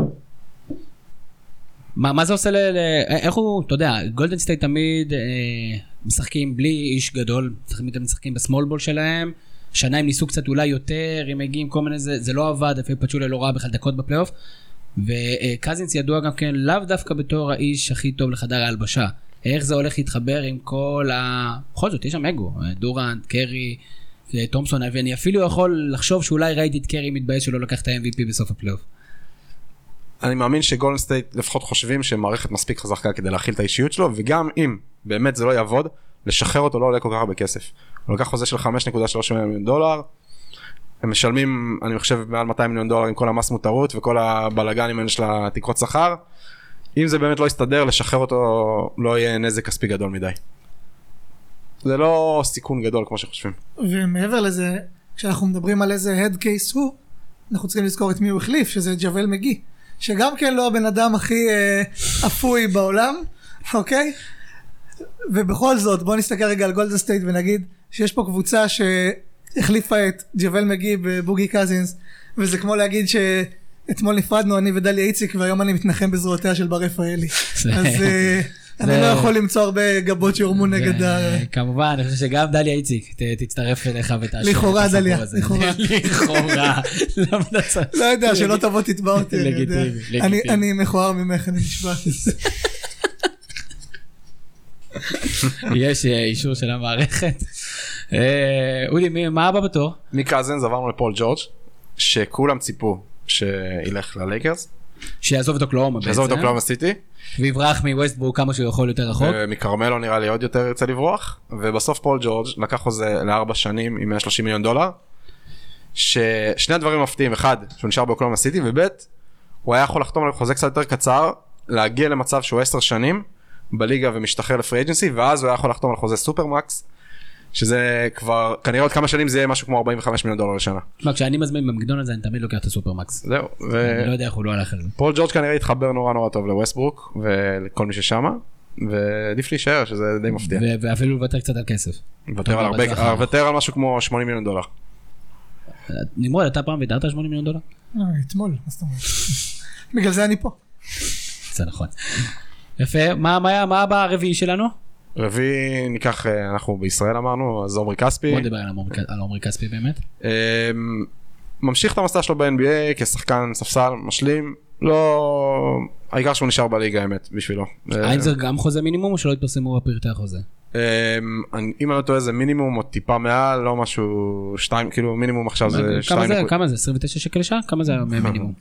מה מה זה עושה ל... ל- איך הוא, אתה יודע, גולדן סטייט תמיד אה, משחקים בלי איש גדול, תמיד הם משחקים ב small ball שלהם, השנה הם ניסו קצת אולי יותר, הם מגיעים כל מיני זה, זה לא עבד, אפילו פאצ'וליה לא ראה בכלל דקות בפלייאוף, וקזינס ידוע גם כן לאו דווקא בתור האיש הכי טוב לחדר ההלבשה. איך זה הולך להתחבר עם כל ה... בכל זאת, יש שם אגו, דורנט, קרי, אה, תומפסון, ואני אפילו יכול לחשוב שאולי ראיתי את קרי מתבאס שלא לקח את ה-MVP בסוף הפלייאוף. אני מאמין שגולדן סטייט לפחות חושבים שמערכת מספיק חזקה כדי להכיל את האישיות שלו וגם אם באמת זה לא יעבוד לשחרר אותו לא עולה כל כך הרבה כסף. הוא לקח חוזה של 5.3 מיליון דולר. הם משלמים אני חושב מעל 200 מיליון דולר עם כל המס מותרות וכל הבלאגנים האלה של התקרות שכר. אם זה באמת לא יסתדר לשחרר אותו לא יהיה נזק כספי גדול מדי. זה לא סיכון גדול כמו שחושבים. ומעבר לזה, כשאנחנו מדברים על איזה head case הוא, אנחנו צריכים לזכור את מי הוא החליף, שזה ג'אוול מגי, שגם כן לא הבן אדם הכי אה, אפוי בעולם, אוקיי? ובכל זאת, בואו נסתכל רגע על גולדן סטייט ונגיד שיש פה קבוצה שהחליפה את ג'אוול מגי בבוגי קזינס, וזה כמו להגיד שאתמול נפרדנו אני ודליה איציק והיום אני מתנחם בזרועותיה של בר רפאלי. אז אה, אני לא יכול למצוא הרבה גבות שיורמו נגד ה... כמובן, אני חושב שגם דליה איציק תצטרף אליך ותאשר את לכאורה, הסיפור דליה, הזה. לכאורה. (laughs) לכאורה. למה אתה צריך? לא יודע, שלא תבוא תתבע אותי. לגיטימי, לגיטימי. אני- אני מכוער ממך, אני נשבע. יש אה, אישור של המערכת. אה, אודי, מי- מה הבא בתור? מקזנס עברנו לפול ג'ורג' שכולם ציפו שילך ללייקרס. שיעזוב את אוקלהומה בעצם. שיעזוב את אוקלהומה סיטי. ויברח מווסטברוק כמה שהוא יכול יותר רחוק. מכרמלו נראה לי עוד יותר ירצה לברוח ובסוף פול ג'ורג' לקח חוזה לארבע שנים עם 130 מיליון דולר. ששני הדברים מפתיעים אחד שהוא נשאר באוקלהומה סיטי וב' הוא היה יכול לחתום על חוזה קצת יותר קצר להגיע למצב שהוא 10 שנים בליגה ומשתחרר ל free agency ואז הוא היה יכול לחתום על חוזה supermax. שזה כבר כנראה עוד כמה שנים זה יהיה משהו כמו 45 מיליון דולר לשנה. תשמע, כשאני מזמין במקדונלדס אני תמיד לוקח את ה supermax. זהו. אני לא יודע איך הוא לא הלך על זה. ופול ג'ורג' כנראה התחבר נורא נורא טוב לווסטברוק ולכל מי ששמה והעדיף להישאר שזה די מפתיע. ו- ואפילו לוותר קצת על כסף. לוותר על. הרבה, לוותר על משהו כמו 80 מיליון דולר. נמרוד, אתה פעם ויתרת על 80 מיליון דולר? אה, אתמול, מה זאת אומרת? בגלל זה אני פה. זה נכון. יפה, מה מה- מה הבא הרביעי שלנו? רביעי ניקח, אה, אנחנו בישראל אמרנו, אז עומרי כספי. בוא נדבר על עמרי כספי באמת. אה, ממשיך את המסע שלו ב-NBA כשחקן ספסל משלים, לא... העיקר שהוא נשאר בליגה האמת בשבילו. האם זה גם חוזה מינימום או שלא התפרסמו בפרטי החוזה? אני- אם אני לא טועה זה מינימום או טיפה מעל, לא משהו שתיים, כאילו מינימום עכשיו זה כמה שתיים זה? כמה זה? 29 שקל לשעה? כמה זה המינימום?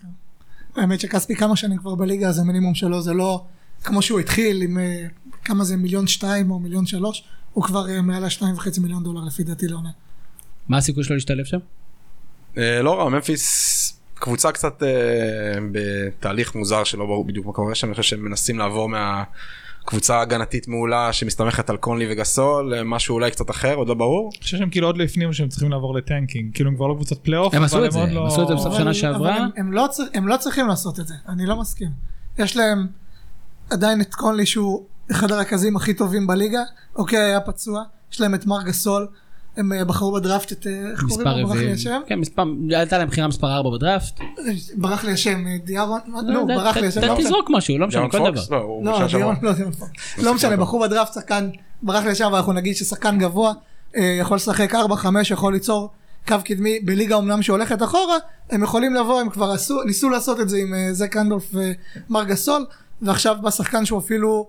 האמת שכספי כמה שנים כבר בליגה, אז המינימום שלו זה לא כמו שהוא התחיל עם אה, כמה זה מיליון שתיים או מיליון שלוש, הוא כבר אה, מעל השניים וחצי מיליון דולר לפי דעתי לעונה. מה הסיכוי שלו להשתלב שם? אה, לא רע, ממפיס קבוצה קצת אה, בתהליך מוזר שלא ברור בדיוק מה קורה שם, אני חושב שהם מנסים לעבור מהקבוצה הגנתית מעולה שמסתמכת על קונלי וגסול, למשהו אולי קצת אחר, עוד לא ברור. אני חושב שהם כאילו עוד לא הפנימו שהם צריכים לעבור ל tanking, כאילו הם כבר לא קבוצת פלייאוף, הם עשו את זה, עוד הם לא- עשו את זה בסוף שנה שעברה. לא הם לא צריכים לעשות את זה, אני לא מסכים. יש להם עדיין את קונלי שהוא אחד הרכזים הכי טובים בליגה, אוקיי היה פצוע, יש להם את מארק גסול, הם אה, בחרו בדראפט את, אה, איך קוראים לו? ברח לי רביעי. השם? כן, מספר, הייתה להם בחירה מספר 4 בדראפט. ברח לי השם, אה, דיארון, מה- לא, נו, ת- ברח לי השם, לא. תזרוק משהו, לא משנה, כל דבר. לא, לא, דיארון. לא, דיארון פוקס. לא משנה, בחרו בדראפט שחקן, ברח לי השם, ואנחנו נגיד ששחקן גבוה, יכול לשחק 4-5, יכול ליצור קו קדמי בליגה אמנם שהולכת אחורה, הם יכולים לבוא, הם כבר ניסו לעשות את זה עם זק אנדולף ומר גסול, ועכשיו בא שחקן שהוא אפילו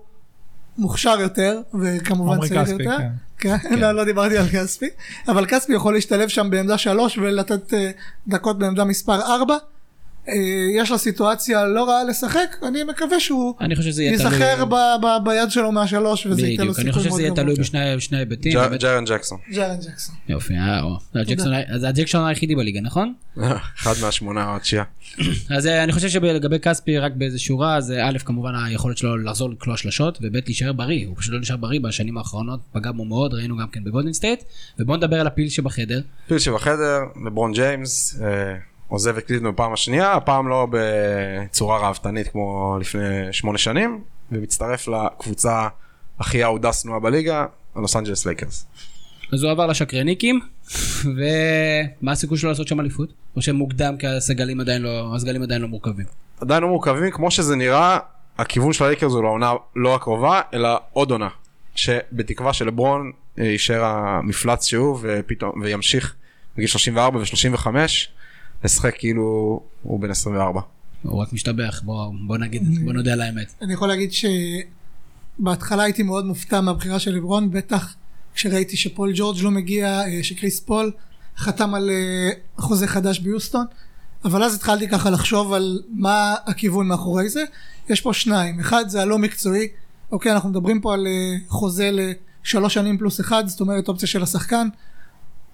מוכשר יותר, וכמובן צעיר כספי, יותר. כספי, כן, כן. לא, לא דיברתי על כספי, אבל כספי יכול להשתלב שם בעמדה 3 ולתת אה, דקות בעמדה מספר 4, יש לו סיטואציה לא רעה לשחק, אני מקווה שהוא אני חושב שזה יהיה. ייזכר ב- ב- ביד שלו מהשלוש וזה ייתן לו בדיוק, אני סיכוי חושב מאוד שזה יהיה גבוה. תלוי בשני היבטים. ג'ארן ג'קסון. ג'ארן ג'קסון. יופי, אה. זה הג'קסון ה- זה הג'קסון היחידי בליגה, נכון? (laughs) אחד מהשמונה או התשיעה. אז אה, אני חושב שבלגבי כספי רק באיזה שורה זה א' כמובן היכולת שלו לחזור לקלוע שלשות וב' להישאר בריא הוא פשוט לא נשאר בריא בשנים האחרונות פגע בו מאוד ראינו גם כן בגולדן סטייט ובואו נדבר על הפיל שבחדר פיל שבחדר, לברון ג'יימס, אה, עוזב את קליבלנד בפעם השנייה, הפעם לא בצורה ראוותנית כמו לפני שמונה שנים, ומצטרף לקבוצה הכי אהודה שנואה בליגה, הלוס אנג'לס לייקרס. אז הוא עבר לשקרניקים (laughs) ומה הסיכוי שלו לעשות שם אליפות או שמוקדם כי הסגלים עדיין לא הסגלים עדיין לא מורכבים. עדיין לא מורכבים, כמו שזה נראה, הכיוון של הלייקרס הוא לעונה לא הקרובה, אלא עוד עונה. שבתקווה שלברון יישאר המפלץ שהוא ופתאום, וימשיך בגיל 34 ו-35 לשחק כאילו הוא בן 24. הוא רק משתבח בוא בוא נגיד בוא נודה על האמת. אני יכול להגיד שבהתחלה הייתי מאוד מופתע מהבחירה של לברון, בטח כשראיתי שפול ג'ורג' לא מגיע, אה, שקריס פול חתם על אה, חוזה חדש ביוסטון, אבל אז התחלתי ככה לחשוב על מה הכיוון מאחורי זה. יש פה שניים, אחד זה הלא מקצועי, אוקיי, אנחנו מדברים פה על אה, חוזה לשלוש שנים פלוס אחד, זאת אומרת אופציה של השחקן.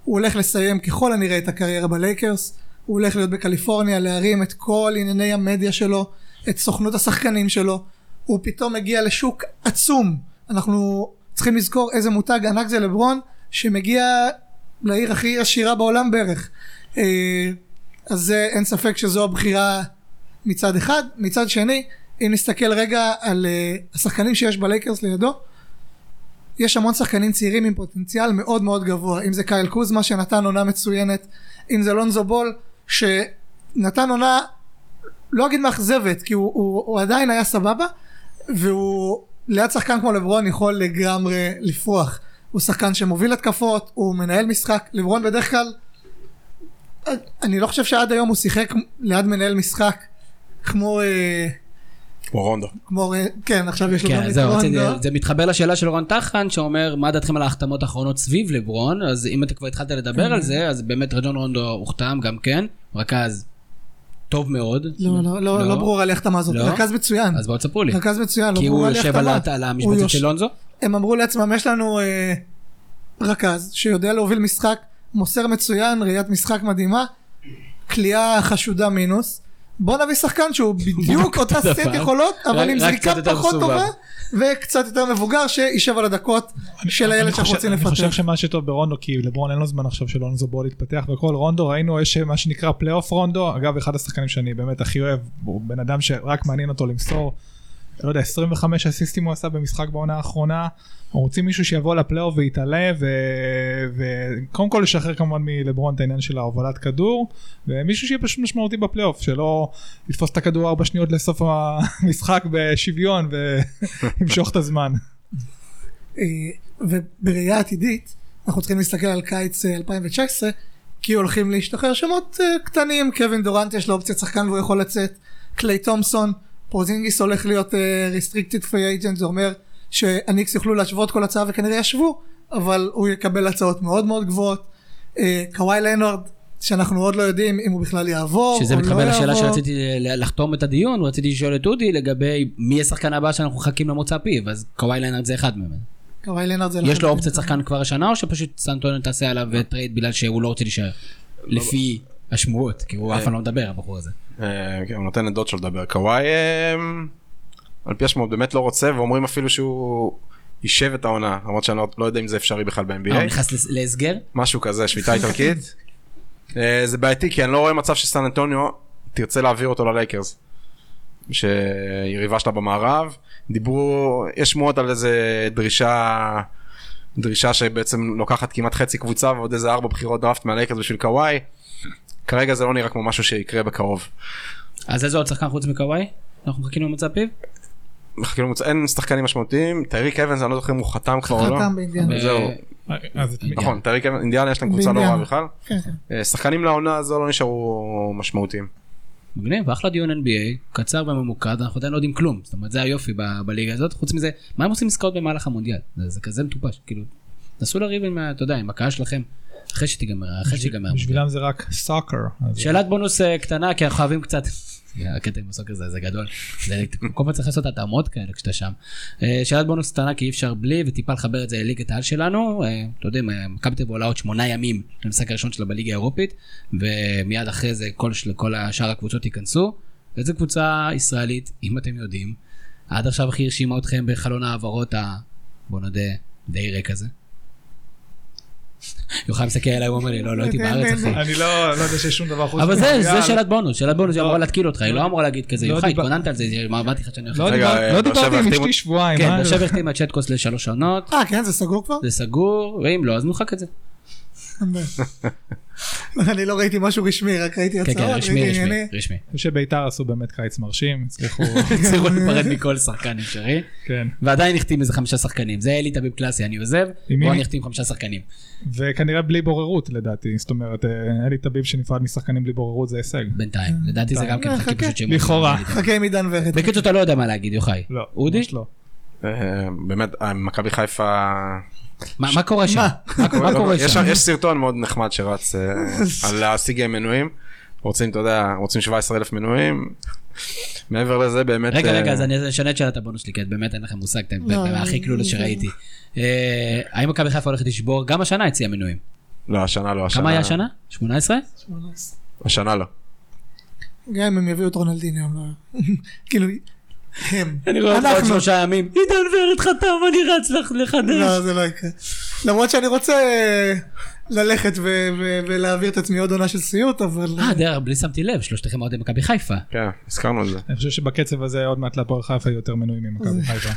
הוא הולך לסיים ככל הנראה את הקריירה בלייקרס, הוא הולך להיות בקליפורניה, להרים את כל ענייני המדיה שלו, את סוכנות השחקנים שלו, הוא פתאום מגיע לשוק עצום, אנחנו צריכים לזכור איזה מותג ענק זה לברון, שמגיע לעיר הכי עשירה בעולם בערך. אה, אז זה, אין ספק שזו הבחירה מצד אחד, מצד שני, אם נסתכל רגע על אה, השחקנים שיש בלייקרס לידו, יש המון שחקנים צעירים עם פוטנציאל מאוד מאוד גבוה. אם זה קייל קוזמה שנתן עונה מצוינת. אם זה לונזו בול שנתן עונה לא אגיד מאכזבת כי הוא, הוא, הוא עדיין היה סבבה והוא ליד שחקן כמו לברון יכול לגמרי לפרוח. הוא שחקן שמוביל התקפות הוא מנהל משחק. לברון בדרך כלל אני לא חושב שעד היום הוא שיחק ליד מנהל משחק כמו אה, כמו רונדו. כמו כן עכשיו יש לו גם כן, את זהו, רציתי, רונדו. זה מתחבר לשאלה של רון טחן שאומר מה דעתכם על ההחתמות האחרונות סביב לברון? אז אם אתה כבר התחלת לדבר על זה אז באמת רג'ון רונדו הוחתם גם כן. רכז טוב מאוד. לא, לא, לא, לא ברור על ההחתמה הזאת, לא? רכז מצוין, אז בואו תספרו לי. רכז מצוין, לא כי ברור הוא על יושב על ההחתמה. הוא המשבצת יוש- של לונזו? הם אמרו לעצמם, יש לנו אה, רכז שיודע להוביל משחק, מוסר מצוין, ראיית משחק מדהימה, כליאה חשודה מינוס, בוא נביא שחקן שהוא בדיוק (laughs) אותה. סט יכולות, אבל עם זריקה פחות. טובה, וקצת יותר מבוגר, שישב על הדקות של הילד שאנחנו רוצים אני חושב לפתח. שמה שטוב ברונדו כי לברון אין לו זמן עכשיו של לונזו בול להתפתח וכל רונדו ראינו יש מה שנקרא פלייאוף רונדו אגב אחד השחקנים שאני באמת הכי אוהב הוא בן אדם שרק מעניין אותו למסור. לא יודע 25 אסיסטים הוא עשה במשחק בעונה האחרונה. אנחנו רוצים מישהו שיבוא לפלייאוף ויתעלה וקודם כל לשחרר כמובן מלברון את העניין של ההובלת כדור ומישהו שיהיה פשוט משמעותי בפלייאוף שלא יתפוס את הכדור ארבע שניות לסוף המשחק בשוויון וימשוך את הזמן. אה, ובראייה עתידית אנחנו צריכים להסתכל על קיץ אה, 2019 כי הולכים להשתחרר שמות אה, קטנים קווין דורנט יש לו אופציית שחקן והוא יכול לצאת קליי תומסון פורזינגיס הולך להיות restricted free agent זה אומר שהניקס יוכלו להשוות כל הצעה וכנראה ישבו אבל הוא יקבל הצעות מאוד מאוד גבוהות. אה, קוואי לנארד שאנחנו עוד לא יודעים אם הוא בכלל יעבור שזה או לא מתחבר לשאלה יעבור. שרציתי ל- לחתום את הדיון רציתי לשאול את אודי לגבי מי השחקן הבא שאנחנו מחכים למוצא פיו אז קוואי לנארד זה אחד מהם. קוואי לנארד זה יש לו. אופציית שחקן כבר השנה או שפשוט סן אנטוניו תעשה עליו טרייד בגלל שהוא לא רוצה להישאר? לפי השמועות כי הוא אף פעם לא מדבר הבחור הזה. אה, הוא נותן לדוד שלו לדבר. קוואי אה, על פי השמועות באמת לא רוצה ואומרים אפילו שהוא יישב את העונה למרות שאני לא- לא יודע אם זה אפשרי בכלל אה, הוא ב-NBA. נכנס להסגר משהו כזה שביתה איטלקית. אה, זה בעייתי כי אני לא רואה מצב שסן אנטוניו תרצה להעביר אותו ללייקרס. שיריבה שלה במערב. דיברו, יש שמועות על איזה דרישה, דרישה שבעצם לוקחת כמעט חצי קבוצה ועוד איזה ארבע בחירות דראפט מהלייקרס בשביל קוואי. כרגע זה לא נראה כמו משהו שיקרה בקרוב. אז איזה עוד שחקן חוץ מקוואי? אנחנו מחכים למוצא פיו? מחכים למוצא, אין שחקנים משמעותיים, טייריק אוונס אני לא זוכר אם הוא חתם כבר או לא. חתם באינדיאנה. זהו, מי- נכון, טייריק אבנס, אינדיאנה יש להם קבוצה לא רעה. בכלל. כן, כן. אה, שחקנים לעונה הזו לא נשארו משמעותיים. מגניב, אחלה דיון NBA, קצר וממוקד, אנחנו עדיין לא יודעים כלום, זאת אומרת זה היופי ב- בליגה הזאת, חוץ מזה, מה הם עושים עסקאות במהלך המונדיאל? זה, זה כזה מטופש, כאילו, נסו לריב עם, אתה יודע, עם הקהל שלכם, אחרי שתיגמר, אחרי שיגמר. בשבילם זה רק סאקר. שאלת בונוס אה, קטנה, כי אנחנו חייבים קצת, (laughs) הקטע עם הסוקר זה, זה גדול, כל פעם צריך לעשות התאמות כאלה כשאתה שם. אה, שאלת בונוס קטנה כי אי אפשר בלי, וטיפה לחבר את זה לליגת העל שלנו, אה, אתה יודע, מכבי תל אביב עולה עוד שמונה ימים למשחק הראשון שלה בליגה האירופית, ומיד אחרי זה כל השאר הקבוצות ייכנסו. איזה קבוצה ישראלית, אם אתם יודעים, עד עכשיו הכי הרשימה אתכם בחלון ההעברות ה... בוא נודה, די ריק הזה. יוחאי מסתכל עליי, הוא אומר לי, לא, לא הייתי בארץ אחי. אני לא לא יודע שיש שום דבר חוץ אבל זה, שאלת בונוס, שאלת בונוס, היא לא. אמורה להתקיל אותך, היא לא אמורה להגיד כזה, לא יוחאי, התכוננת על זה, מה אמרתי לך שאני הולך... לא לא דיברתי עם אשתי שבועיים. כן, שבע החתימה את צ'טקוס לשלוש עונות, אה, כן, זה סגור כבר? זה סגור, ואם לא, אז נמחק את זה. (laughs) (laughs) אני לא ראיתי משהו רשמי, רק ראיתי כן, הצעות, כן, רשמי, ראיתי רשמי. רשמי. אני חושב שביתר עשו באמת קיץ מרשים, הצליחו, (laughs) הצליחו להיפרד מכל שחקן אפשרי, כן. ועדיין החתים איזה חמישה שחקנים, זה אלי תביב קלאסי, אני עוזב? בוא אני אחתים חמישה שחקנים. וכנראה בלי בוררות לדעתי, זאת אומרת, אה, אלי טביב שנפרד משחקנים בלי בוררות זה הישג. בינתיים, לדעתי זה גם כן אה, חכה. פשוט שהם... לכאורה. חכה עם עידן ורד. בקיצור אתה לא יודע מה להגיד, יוחאי. לא, אודי? ממש לא. אה, באמת, אה, מכבי חיפה... מה מה קורה שם? מה? מה מה קורה יש שם? יש סרטון מאוד נחמד שרץ אה, על להשיג מנויים. רוצים, אתה יודע, רוצים 17 אלף מנויים. מעבר לזה באמת... רגע, אה, רגע, אז אני אשנה את שאלת הבונוס שלי, כי באמת אין לכם מושג, אתם לא, הכי כלולה זה- שראיתי. אה, האם מכבי חיפה הולכת לשבור? גם השנה הציעה מנויים. לא, השנה לא, השנה... כמה היה השנה? 18? השנה לא. גם אם הם יביאו את רונלדיניו, הם לא... (laughs) כאילו, הם. אני רואה אותך עוד אנחנו. שלושה ימים. עידן ורד חתם, אני רץ לך לחדש. לא, זה לא יקרה. למרות שאני רוצה אה, ללכת ו- ו- ולהעביר את עצמי עוד עונה של סיוט, אבל... אה, דרך, בלי שמתי לב, שלושתכם אוהדי מכבי חיפה. כן, הזכרנו את זה. אני חושב שבקצב הזה עוד מעט להפועל חיפה יותר מנויים ממכבי חיפה.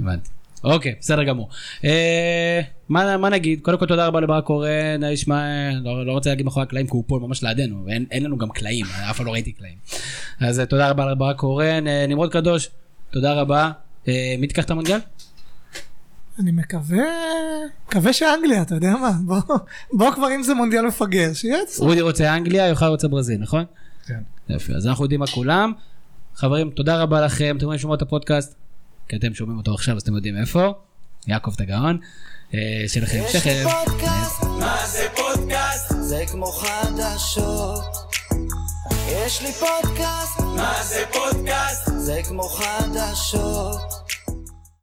הבנתי. אוקיי, בסדר גמור. אה, מה מה נגיד? קודם כל תודה רבה לברק קורן, האיש מה... לא לא רוצה להגיד מאחורי הקלעים, כי הוא פה ממש לידינו, ואין אין לנו גם קלעים, אף פעם לא ראיתי קלעים. אז אה, תודה רבה לברק קורן, אה, נמרוד קדוש, תודה רבה. אה, מי תיקח את המונדיאל? אני מקווה, מקווה שאנגליה, אתה יודע מה? בוא, בוא כבר אם זה מונדיאל מפגר, שיהיה את זה. רודי רוצה אנגליה, יוחאי רוצה ברזיל, נכון? כן. יופי, אז אנחנו יודעים מה כולם. חברים, תודה רבה לכם, אתם רואים לשמוע את הפודקאסט, כי אתם שומעים אותו עכשיו, אז אתם יודעים איפה. יעקב את הגאון. אה, שיהיה לכם שכם. פודקאסט, מה זה פודקאסט? זה כמו חדשות. יש לי פודקאסט, מה זה פודקאסט? זה כמו חדשות.